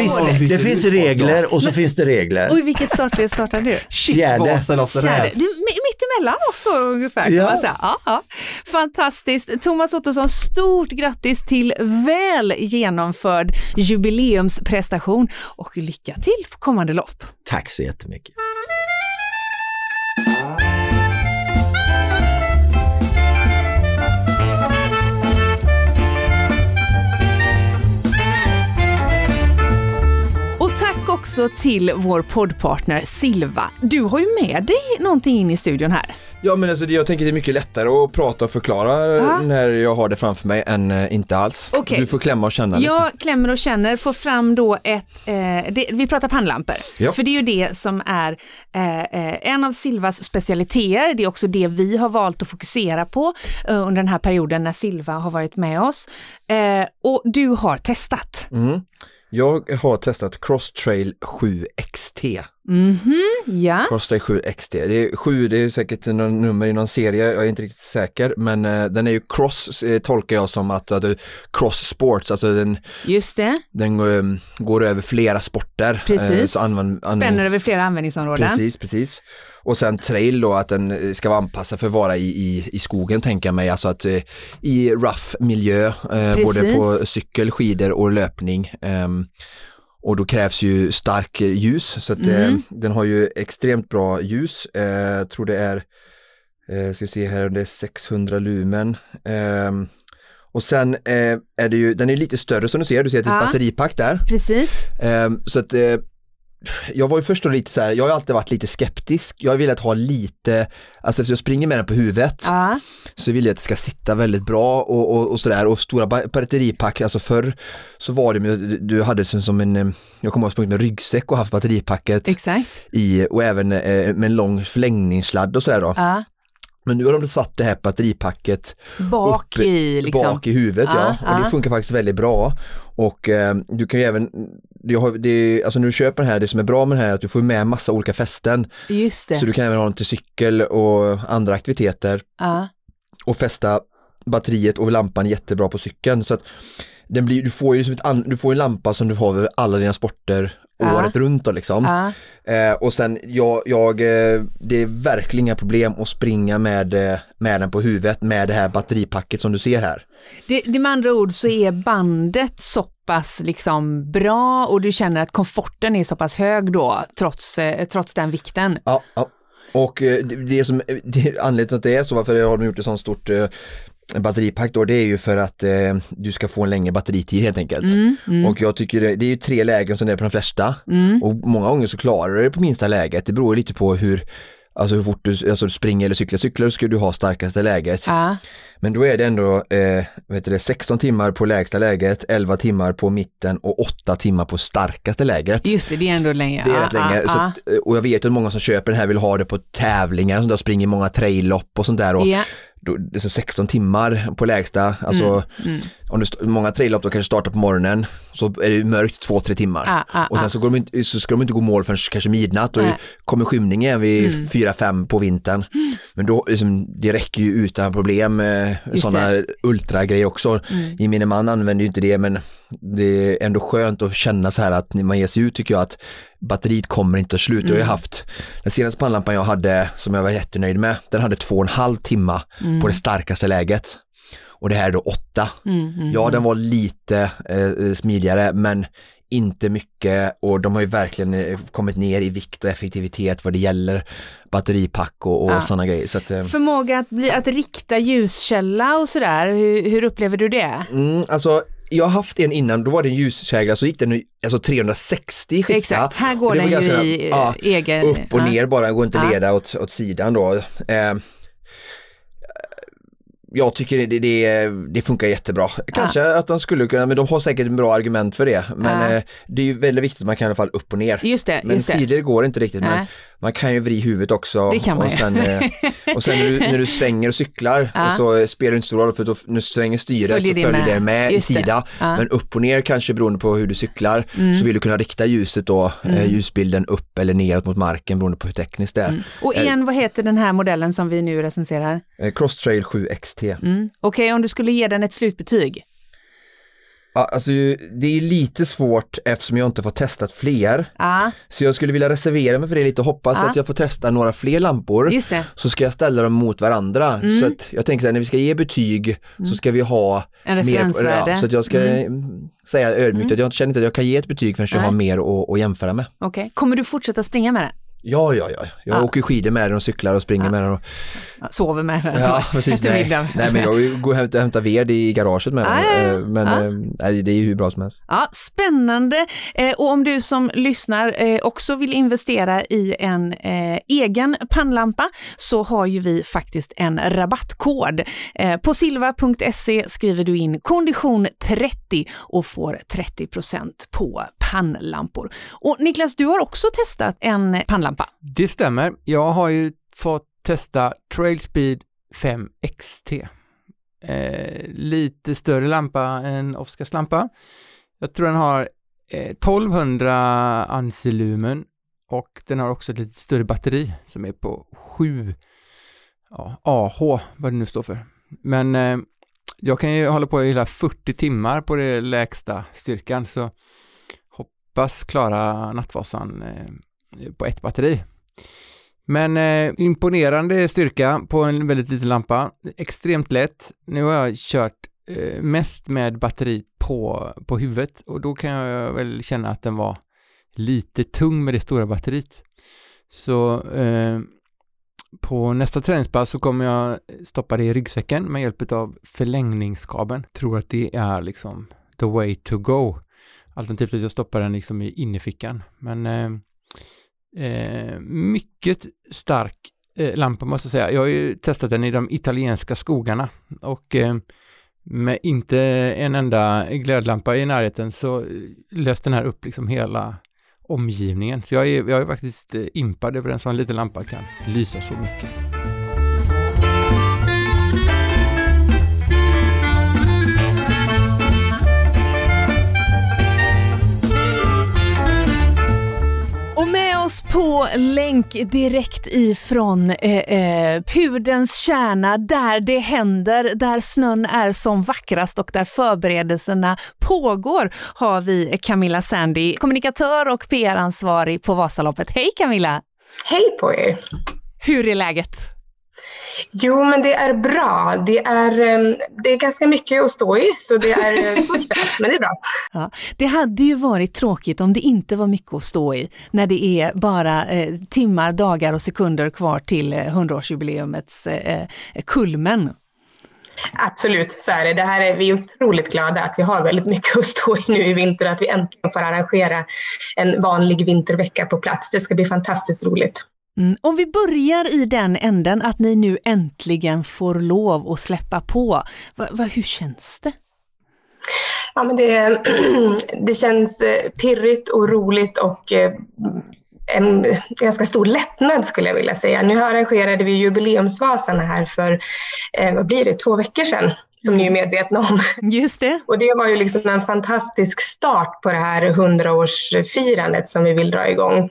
det finns regler och så finns finns det regler. Och i vilket startled startar du? Fjärde. Du, mitt emellan oss då ungefär kan ja. man säga. Ja, ja. Fantastiskt. Thomas Ottosson, stort grattis till väl genomförd jubileumsprestation och lycka till på kommande lopp. Tack så jättemycket. Också till vår poddpartner Silva. Du har ju med dig någonting in i studion här. Ja men alltså jag tänker det är mycket lättare att prata och förklara Aha. när jag har det framför mig än äh, inte alls. Okay. Du får klämma och känna jag lite. Jag klämmer och känner, får fram då ett, eh, det, vi pratar pannlampor. Ja. För det är ju det som är eh, en av Silvas specialiteter, det är också det vi har valt att fokusera på eh, under den här perioden när Silva har varit med oss. Eh, och du har testat. Mm. Jag har testat Crosstrail 7 XT. 7XT. Mm ja. Crosstrail 7XT. Det är 7, det är säkert någon nummer i någon serie, jag är inte riktigt säker, men uh, den är ju cross, uh, tolkar jag som att, uh, cross sports, alltså den, Just det. den um, går över flera sporter. Precis, använd, använd, spänner över flera användningsområden. Precis, precis. Och sen trail då, att den ska vara anpassad för att vara i, i, i skogen tänker jag mig, alltså att i rough miljö, både på cykel, skidor och löpning. Och då krävs ju stark ljus så att mm. eh, den har ju extremt bra ljus. Eh, jag tror det är, eh, ska se här, det är 600 lumen. Eh, och sen eh, är det ju, den är lite större som du ser, du ser ett ja. batteripack där. Precis. Eh, så att eh, jag var ju först då lite så här, jag har alltid varit lite skeptisk. Jag har velat ha lite, alltså eftersom jag springer med den på huvudet ja. så vill jag att det ska sitta väldigt bra och, och, och sådär och stora batteripack, alltså förr så var det du hade som en, jag kommer ihåg sprungit med ryggsäck och haft batteripacket Exakt. i och även eh, med en lång förlängningssladd och sådär då. Ja. Men nu har de satt det här batteripacket bak, upp, i, liksom. bak i huvudet ja, ja. och det funkar faktiskt väldigt bra. Och eh, du kan ju även, har, det, alltså när du köper den här, det som är bra med den här är att du får med massa olika fästen. Just det. Så du kan även ha den till cykel och andra aktiviteter. Ja. Och fästa batteriet och lampan jättebra på cykeln. Så att den blir, du får ju som ett, du får en lampa som du har över alla dina sporter året runt då liksom. Eh, och sen jag, jag, eh, det är verkligen inga problem att springa med, eh, med den på huvudet med det här batteripacket som du ser här. Det, det med andra ord så är bandet så pass liksom bra och du känner att komforten är så pass hög då trots, eh, trots den vikten. Ja, ja. Och det, det som, det, anledningen till att det är så, varför har de gjort ett sånt stort batteripack då, det är ju för att eh, du ska få en längre batteritid helt enkelt. Mm, mm. Och jag tycker det, det, är ju tre lägen som det är på de flesta. Mm. Och många gånger så klarar du det på minsta läget. Det beror lite på hur, alltså hur fort du, alltså du springer eller cyklar. Cyklar så ska du ha starkaste läget. Ja. Men då är det ändå eh, vet det, 16 timmar på lägsta läget, 11 timmar på mitten och 8 timmar på starkaste läget. Just det, det är ändå länge. Det är rätt länge. Så att, och jag vet att många som köper den här vill ha det på tävlingar, som där springer många traillopp och sånt där. Och yeah då, det är så 16 timmar på lägsta, alltså mm, mm. om du, många traillopp då kanske startar på morgonen så är det mörkt två, tre timmar ah, ah, och sen ah. så, går de inte, så ska de inte gå mål förrän kanske midnatt och kommer skymningen vid mm. fyra, fem på vintern. Men då, liksom, det räcker ju utan problem med sådana ultragrejer också. Mm. Gemene man använder ju inte det men det är ändå skönt att känna så här att när man ger sig ut tycker jag att batteriet kommer inte att sluta. Mm. Jag har mm. haft den senaste pannlampan jag hade som jag var jättenöjd med, den hade två och en halv timma mm. på det starkaste läget. och det här är då 8. Mm, mm, ja, den var lite eh, smidigare men inte mycket och de har ju verkligen eh, kommit ner i vikt och effektivitet vad det gäller batteripack och, och ja. sådana grejer. Så att, eh, Förmåga att, bli, att rikta ljuskälla och sådär, hur, hur upplever du det? Mm, alltså jag har haft en innan, då var det en ljuskägla så gick den alltså 360 skifta. Exakt, här går den ju i ja, egen... Upp och ja. ner bara, går inte leda åt, åt sidan då. Eh, jag tycker det, det, det, funkar jättebra. Kanske ja. att de skulle kunna, men de har säkert en bra argument för det. Men ja. det är ju väldigt viktigt att man kan i alla fall upp och ner. Just det, men just sidor går inte riktigt. Men man kan ju vrida huvudet också. Det kan man och sen, ju. och sen när du, när du svänger och cyklar ja. så spelar det inte så stor roll för då, när du svänger styret följer så följer det med, med i sida. Men upp och ner kanske beroende på hur du cyklar mm. så vill du kunna rikta ljuset då, mm. ljusbilden upp eller neråt mot marken beroende på hur tekniskt det är. Mm. Och igen, vad heter den här modellen som vi nu recenserar? Crosstrail 7XT. Mm. Okej, okay, om du skulle ge den ett slutbetyg? Ja, alltså, det är lite svårt eftersom jag inte får testat fler. Ah. Så jag skulle vilja reservera mig för det lite och hoppas ah. att jag får testa några fler lampor. Så ska jag ställa dem mot varandra. Mm. Så att jag tänker att när vi ska ge betyg mm. så ska vi ha en referensvärde. Ja, så att jag ska mm. säga ödmjukt mm. att jag känner inte att jag kan ge ett betyg förrän jag har mer att, att jämföra med. Okej, okay. kommer du fortsätta springa med det? Ja, ja, ja. Jag ja. åker skidor med den och cyklar och springer ja. med den. Och... Sover med den. Ja, precis. Nej. nej, men jag går och hämtar, hämtar ved i garaget med ah, den. Ja, men ah. nej, det är ju hur bra som helst. Ja, spännande. Eh, och om du som lyssnar eh, också vill investera i en eh, egen pannlampa så har ju vi faktiskt en rabattkod. På silva.se skriver du in kondition 30 och får 30% på pannlampor. Och Niklas, du har också testat en pannlampa. Det stämmer. Jag har ju fått testa Trailspeed 5 XT. Eh, lite större lampa än Oscars lampa. Jag tror den har eh, 1200 ansilumen och den har också ett lite större batteri som är på 7 ja, AH, vad det nu står för. Men eh, jag kan ju hålla på i hela 40 timmar på det lägsta styrkan så hoppas klara Nattvasan eh, Eh, på ett batteri. Men eh, imponerande styrka på en väldigt liten lampa. Extremt lätt. Nu har jag kört eh, mest med batteri på, på huvudet och då kan jag väl känna att den var lite tung med det stora batteriet. Så eh, på nästa träningspass så kommer jag stoppa det i ryggsäcken med hjälp av förlängningskabeln. Tror att det är liksom the way to go. Alternativt att jag stoppar den liksom i innerfickan. Men eh, eh, mycket stark eh, lampa måste jag säga. Jag har ju testat den i de italienska skogarna och eh, med inte en enda glödlampa i närheten så löste den här upp liksom hela omgivningen. Så jag är, jag är faktiskt eh, impad över en sån liten lampa kan lysa så mycket. Oss på länk direkt ifrån eh, eh, pudens kärna där det händer, där snön är som vackrast och där förberedelserna pågår har vi Camilla Sandy, kommunikatör och PR-ansvarig på Vasaloppet. Hej Camilla! Hej på er! Hur är läget? Jo, men det är bra. Det är, ehm, det är ganska mycket att stå i, så det är eh, men det är bra. Ja, det hade ju varit tråkigt om det inte var mycket att stå i, när det är bara eh, timmar, dagar och sekunder kvar till 100-årsjubileumets eh, eh, kulmen. Absolut, så är det. det här är, vi är otroligt glada att vi har väldigt mycket att stå i nu i vinter, att vi äntligen får arrangera en vanlig vintervecka på plats. Det ska bli fantastiskt roligt. Mm. Om vi börjar i den änden att ni nu äntligen får lov att släppa på. Va, va, hur känns det? Ja, men det, det känns eh, pirrigt och roligt och eh, en ganska stor lättnad skulle jag vilja säga. Nu arrangerade vi jubileumsvasan här för, eh, vad blir det, två veckor sedan som ni är medvetna om. Just det. Och det var ju liksom en fantastisk start på det här 100-årsfirandet som vi vill dra igång.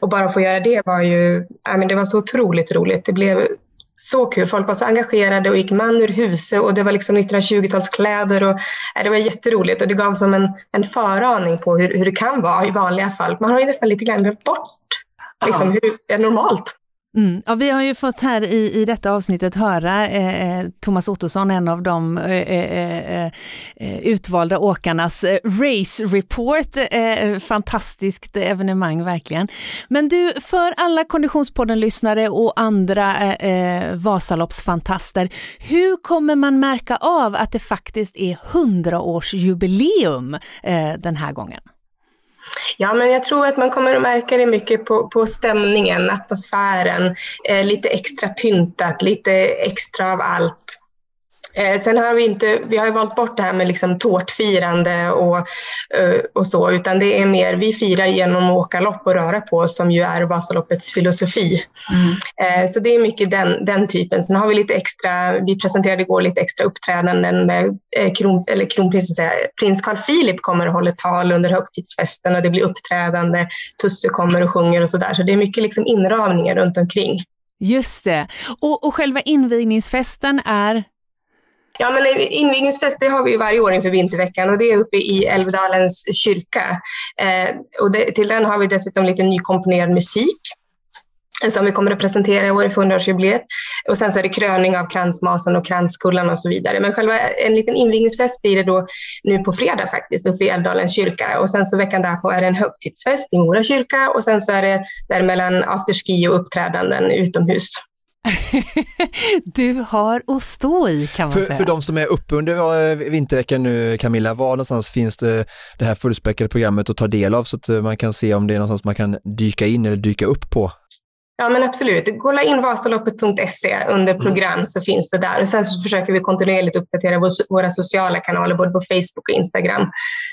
Och bara få göra det var ju, ja, men det var så otroligt roligt. Det blev så kul. Folk var så engagerade och gick man ur huset och det var liksom 1920-talskläder och ja, det var jätteroligt och det gav som en, en föraning på hur, hur det kan vara i vanliga fall. Man har ju nästan lite grann glömt bort liksom, hur det är normalt. Mm. Ja, vi har ju fått här i, i detta avsnittet höra eh, eh Thomas Ottosson, en av de eh, eh, eh, eh utvalda åkarnas race report. fantastiskt evenemang verkligen. Men du, för alla Konditionspodden-lyssnare och andra Vasaloppsfantaster, hur kommer man märka av att det faktiskt är 100-årsjubileum den här gången? Ja, men jag tror att man kommer att märka det mycket på, på stämningen, atmosfären, eh, lite extra pyntat, lite extra av allt. Eh, sen har vi inte, vi har valt bort det här med liksom tårtfirande och, eh, och så, utan det är mer, vi firar genom att åka lopp och röra på oss som ju är Vasaloppets filosofi. Mm. Eh, så det är mycket den, den typen. Sen har vi lite extra, vi presenterade igår lite extra uppträdanden med kron, eller kronprinsen, prins Carl Philip kommer och håller tal under högtidsfesten och det blir uppträdande, Tusse kommer och sjunger och sådär. Så det är mycket liksom inramningar runt omkring. Just det. Och, och själva invigningsfesten är Ja, men invigningsfest det har vi varje år inför vinterveckan och det är uppe i Älvdalens kyrka. Eh, och det, till den har vi dessutom lite nykomponerad musik eh, som vi kommer att presentera i år i 100-årsjubileet. Och sen så är det kröning av kransmasen och kranskullan och så vidare. Men själva eh, en liten invigningsfest blir det då nu på fredag faktiskt uppe i Älvdalens kyrka. Och sen så veckan därpå är det en högtidsfest i Mora kyrka och sen så är det däremellan afterski och uppträdanden utomhus. du har att stå i kan man för, säga. För de som är uppe under vinterveckan nu Camilla, var någonstans finns det det här fullspäckade programmet att ta del av så att man kan se om det är någonstans man kan dyka in eller dyka upp på? Ja, men absolut. Kolla in vasaloppet.se under mm. program mm. så finns det där. Och sen så försöker vi kontinuerligt uppdatera våra sociala kanaler, både på Facebook och Instagram,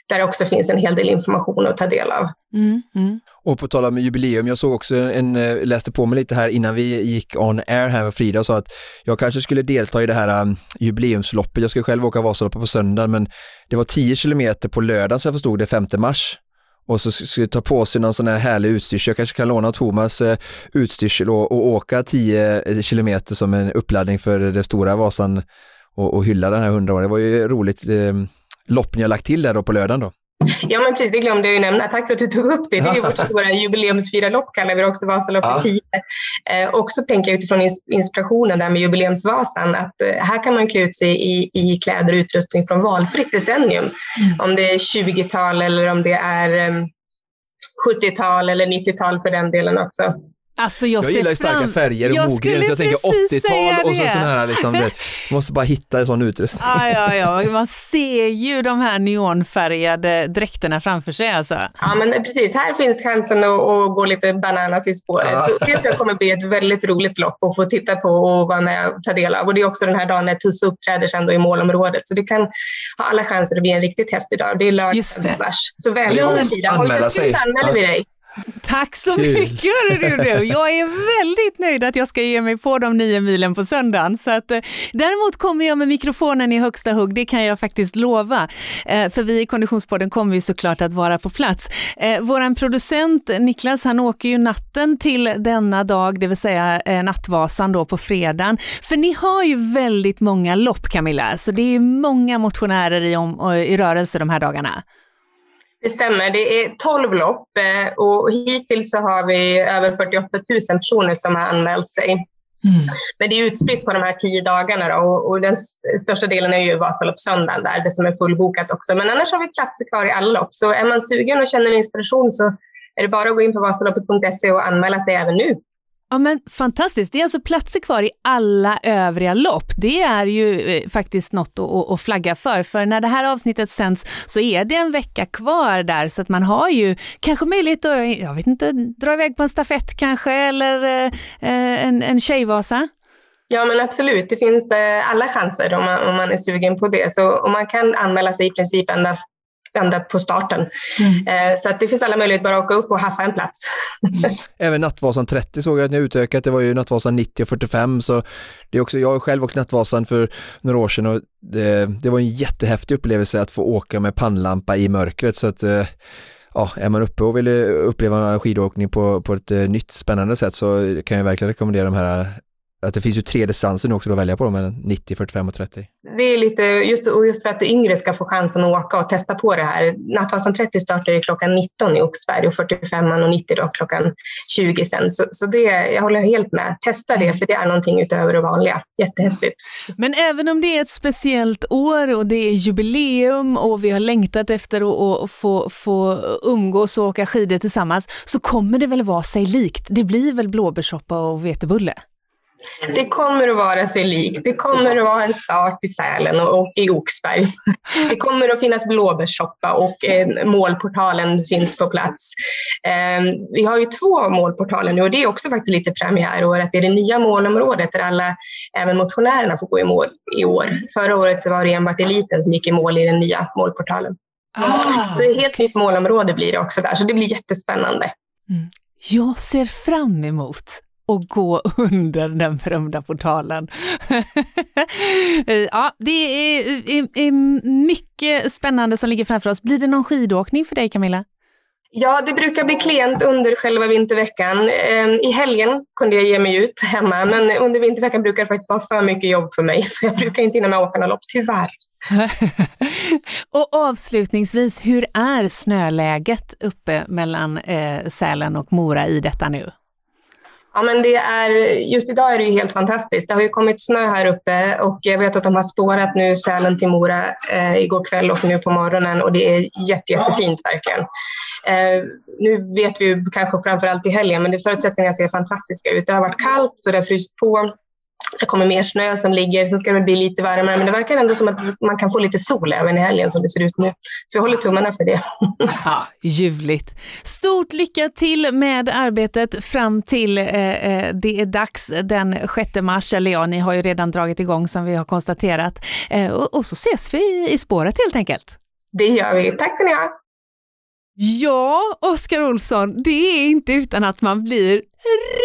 där det också finns en hel del information att ta del av. Mm. Mm. Och på tal om jubileum, jag såg också en, eh, läste på mig lite här innan vi gick on air här med Frida och sa att jag kanske skulle delta i det här um, jubileumsloppet. Jag ska själv åka Vasaloppet på söndag, men det var 10 kilometer på lördag så jag förstod det, 5 mars och så ska ta på sig någon sån här härlig utstyrsel. Jag kanske kan låna Thomas eh, utstyrsel och, och åka 10 eh, kilometer som en uppladdning för det stora Vasan och, och hylla den här 100 åren. Det var ju roligt eh, lopp ni har lagt till där då på lördagen då. Ja, men precis, det glömde jag ju nämna. Tack för att du tog upp det. Det är ju vårt stora jubileumsfirarlopp, kallar vi det också, Vasaloppet ja. 10. Eh, också tänker jag utifrån inspirationen där med jubileumsvasan, att eh, här kan man klä ut sig i, i kläder och utrustning från valfritt decennium. Mm. Om det är 20-tal eller om det är eh, 70-tal eller 90-tal för den delen också. Alltså jag, jag gillar ju starka färger och mogren, så jag tänker 80-tal och så sån här liksom, vet, måste bara hitta en sån utrustning. Ja, ja, ja, man ser ju de här neonfärgade dräkterna framför sig alltså. Ja, men precis, här finns chansen att, att gå lite bananas i spåret. Ja. Det tror jag kommer bli ett väldigt roligt lopp att få titta på och vara med och ta del av. Och det är också den här dagen när Tusse uppträder sen då i målområdet, så det kan ha alla chanser att bli en riktigt häftig dag. Det är lördag mars. Så välkommen Frida, anmäla sig. anmäler vi dig. Tack så Kul. mycket du. Jag är väldigt nöjd att jag ska ge mig på de nio milen på söndagen. Så att, eh, däremot kommer jag med mikrofonen i högsta hugg, det kan jag faktiskt lova. Eh, för vi i Konditionspodden kommer ju såklart att vara på plats. Eh, våran producent Niklas, han åker ju natten till denna dag, det vill säga eh, Nattvasan då på fredagen. För ni har ju väldigt många lopp Camilla, så det är många motionärer i, om, i rörelse de här dagarna. Det stämmer, det är 12 lopp eh, och hittills så har vi över 48 000 personer som har anmält sig. Mm. Men det är utspritt på de här tio dagarna då, och, och den största delen är ju Vasaloppssöndagen där, det som är fullbokat också. Men annars har vi platser kvar i alla lopp, så är man sugen och känner inspiration så är det bara att gå in på vasaloppet.se och anmäla sig även nu. Ja men fantastiskt, det är alltså platser kvar i alla övriga lopp. Det är ju eh, faktiskt något att, att, flagga för, för när det här avsnittet sänds så är det en vecka kvar där så att man har ju kanske möjlighet att, jag vet inte, dra iväg på en stafett kanske eller eh, eh en, en tjejvasa. Ja men absolut, det finns eh, alla chanser om man, om man är sugen på det. Så och man kan anmäla sig i princip ända ända på starten. Mm. Eh, så att det finns alla möjligheter bara att åka upp och haffa en plats. Mm. Även Nattvasan 30 såg jag att ni har utökat, det var ju Nattvasan 90 och 45 så det är också, jag har själv åkt Nattvasan för några år sedan och det, det var en jättehäftig upplevelse att få åka med pannlampa i mörkret så att eh, ja, är man uppe och vill uppleva skidåkning på, på ett eh, nytt spännande sätt så kan jag verkligen rekommendera de här att det finns ju tre distanser nu också att välja på, med 90, 45 och 30. Det är lite, just, och just för att yngre ska få chansen att åka och testa på det här. Nattvasan 30 startar ju klockan 19 i Oxberg och 45 och 90 då klockan 20 sen. Så, så det, jag håller helt med. Testa det, för det är någonting utöver det vanliga. Jättehäftigt. Men även om det är ett speciellt år och det är jubileum och vi har längtat efter att få, få umgås och åka skidor tillsammans, så kommer det väl vara sig likt? Det blir väl blåbärssoppa och vetebulle? Det kommer att vara sig likt. Det kommer att vara en start i Sälen och i Oxberg. Det kommer att finnas blåbärssoppa och eh, målportalen finns på plats. Eh, vi har ju två målportaler nu och det är också faktiskt lite premiärår. Att det är det nya målområdet där alla, även motionärerna, får gå i mål i år. Förra året så var det enbart eliten som gick i mål i den nya målportalen. Ah, så ett helt nytt målområde blir det också där, så det blir jättespännande. Mm. Jag ser fram emot och gå under den berömda portalen. ja, det är, är, är, mycket spännande som ligger framför oss. Blir det någon skidåkning för dig Camilla? Ja, det brukar bli klent under själva vinterveckan. Ehm, I helgen kunde jag ge mig ut hemma, men under vinterveckan brukar det faktiskt vara för mycket jobb för mig, så jag brukar inte hinna med att åka några lopp, tyvärr. och avslutningsvis, hur är snöläget uppe mellan eh, Sälen och Mora i detta nu? Ja, men det är, just idag är det ju helt fantastiskt. Det har ju kommit snö här uppe och jag vet att de har spårat nu Sälen till Mora eh, igår kväll och nu på morgonen och det är jätte, jättefint verkligen. Eh, nu vet vi ju kanske framförallt i helgen, men det förutsättningarna ser fantastiska ut. Det har varit kallt så det har fryst på. Det kommer mer snö som ligger, sen ska det bli lite varmare, men det verkar ändå som att man kan få lite sol även i helgen som det ser ut nu. Så vi håller tummarna för det. Ja, ljuvligt. Stort lycka till med arbetet fram till eh, eh det är dags den 6 mars, eller ja, ni har ju redan dragit igång som vi har konstaterat. Eh, och, och, så ses vi i spåret helt enkelt. Det gör vi. Tack ska ni ha. Ja, Oskar Olsson, det är inte utan att man blir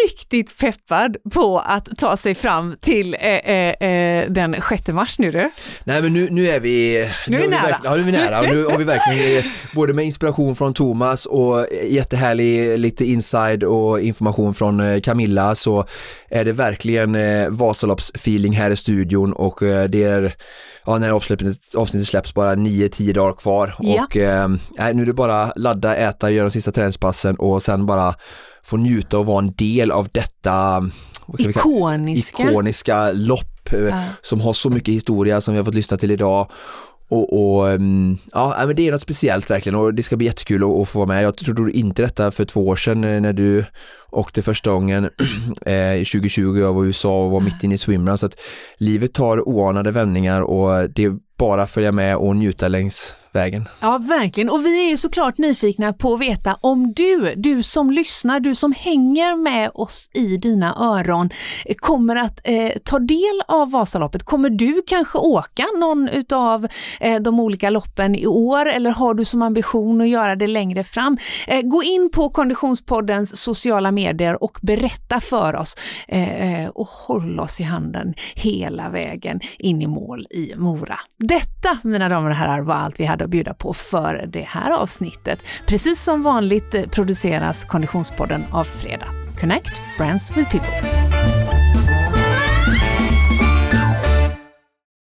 riktigt peppad på att ta sig fram till eh, eh, eh den 6 mars nu du. Nej men nu, nu är vi, nu är vi nära. Ja, nu är vi nära och nu har vi verkligen eh, både med inspiration från Thomas och jättehärlig lite inside och information från eh, Camilla så är det verkligen Vasaloppsfeeling här i studion och det är ja, när avsnittet, avsnittet släpps bara 9-10 dagar kvar ja. och eh, nu är det bara ladda, äta, göra de sista träningspassen och sen bara få njuta och vara en del av detta ikoniska. ikoniska lopp eh, som har så mycket historia som vi har fått lyssna till idag. Och, och ehm, ja, äh, men det är något speciellt verkligen och det ska bli jättekul att, att få vara med. Jag trodde inte detta för två år sedan eh, när du åkte första gången eh, i 2020 jag var i USA och var mitt inne i swimrun så att livet tar oanade vändningar och det är bara att följa med och njuta längs vägen. Ja, verkligen. Och vi är ju såklart nyfikna på att veta om du, du som lyssnar, du som hänger med oss i dina öron, kommer att eh, ta del av Vasaloppet. Kommer du kanske åka någon utav eh, de olika loppen i år eller har du som ambition att göra det längre fram? Eh, gå in på Konditionspoddens sociala medier och berätta för oss eh, eh och håll oss i handen hela vägen in i mål i Mora. Detta, mina damer och herrar, var allt vi hade hade att bjuda på för det här avsnittet. Precis som vanligt eh, produceras Konditionspodden av Fredag. Connect Brands with People.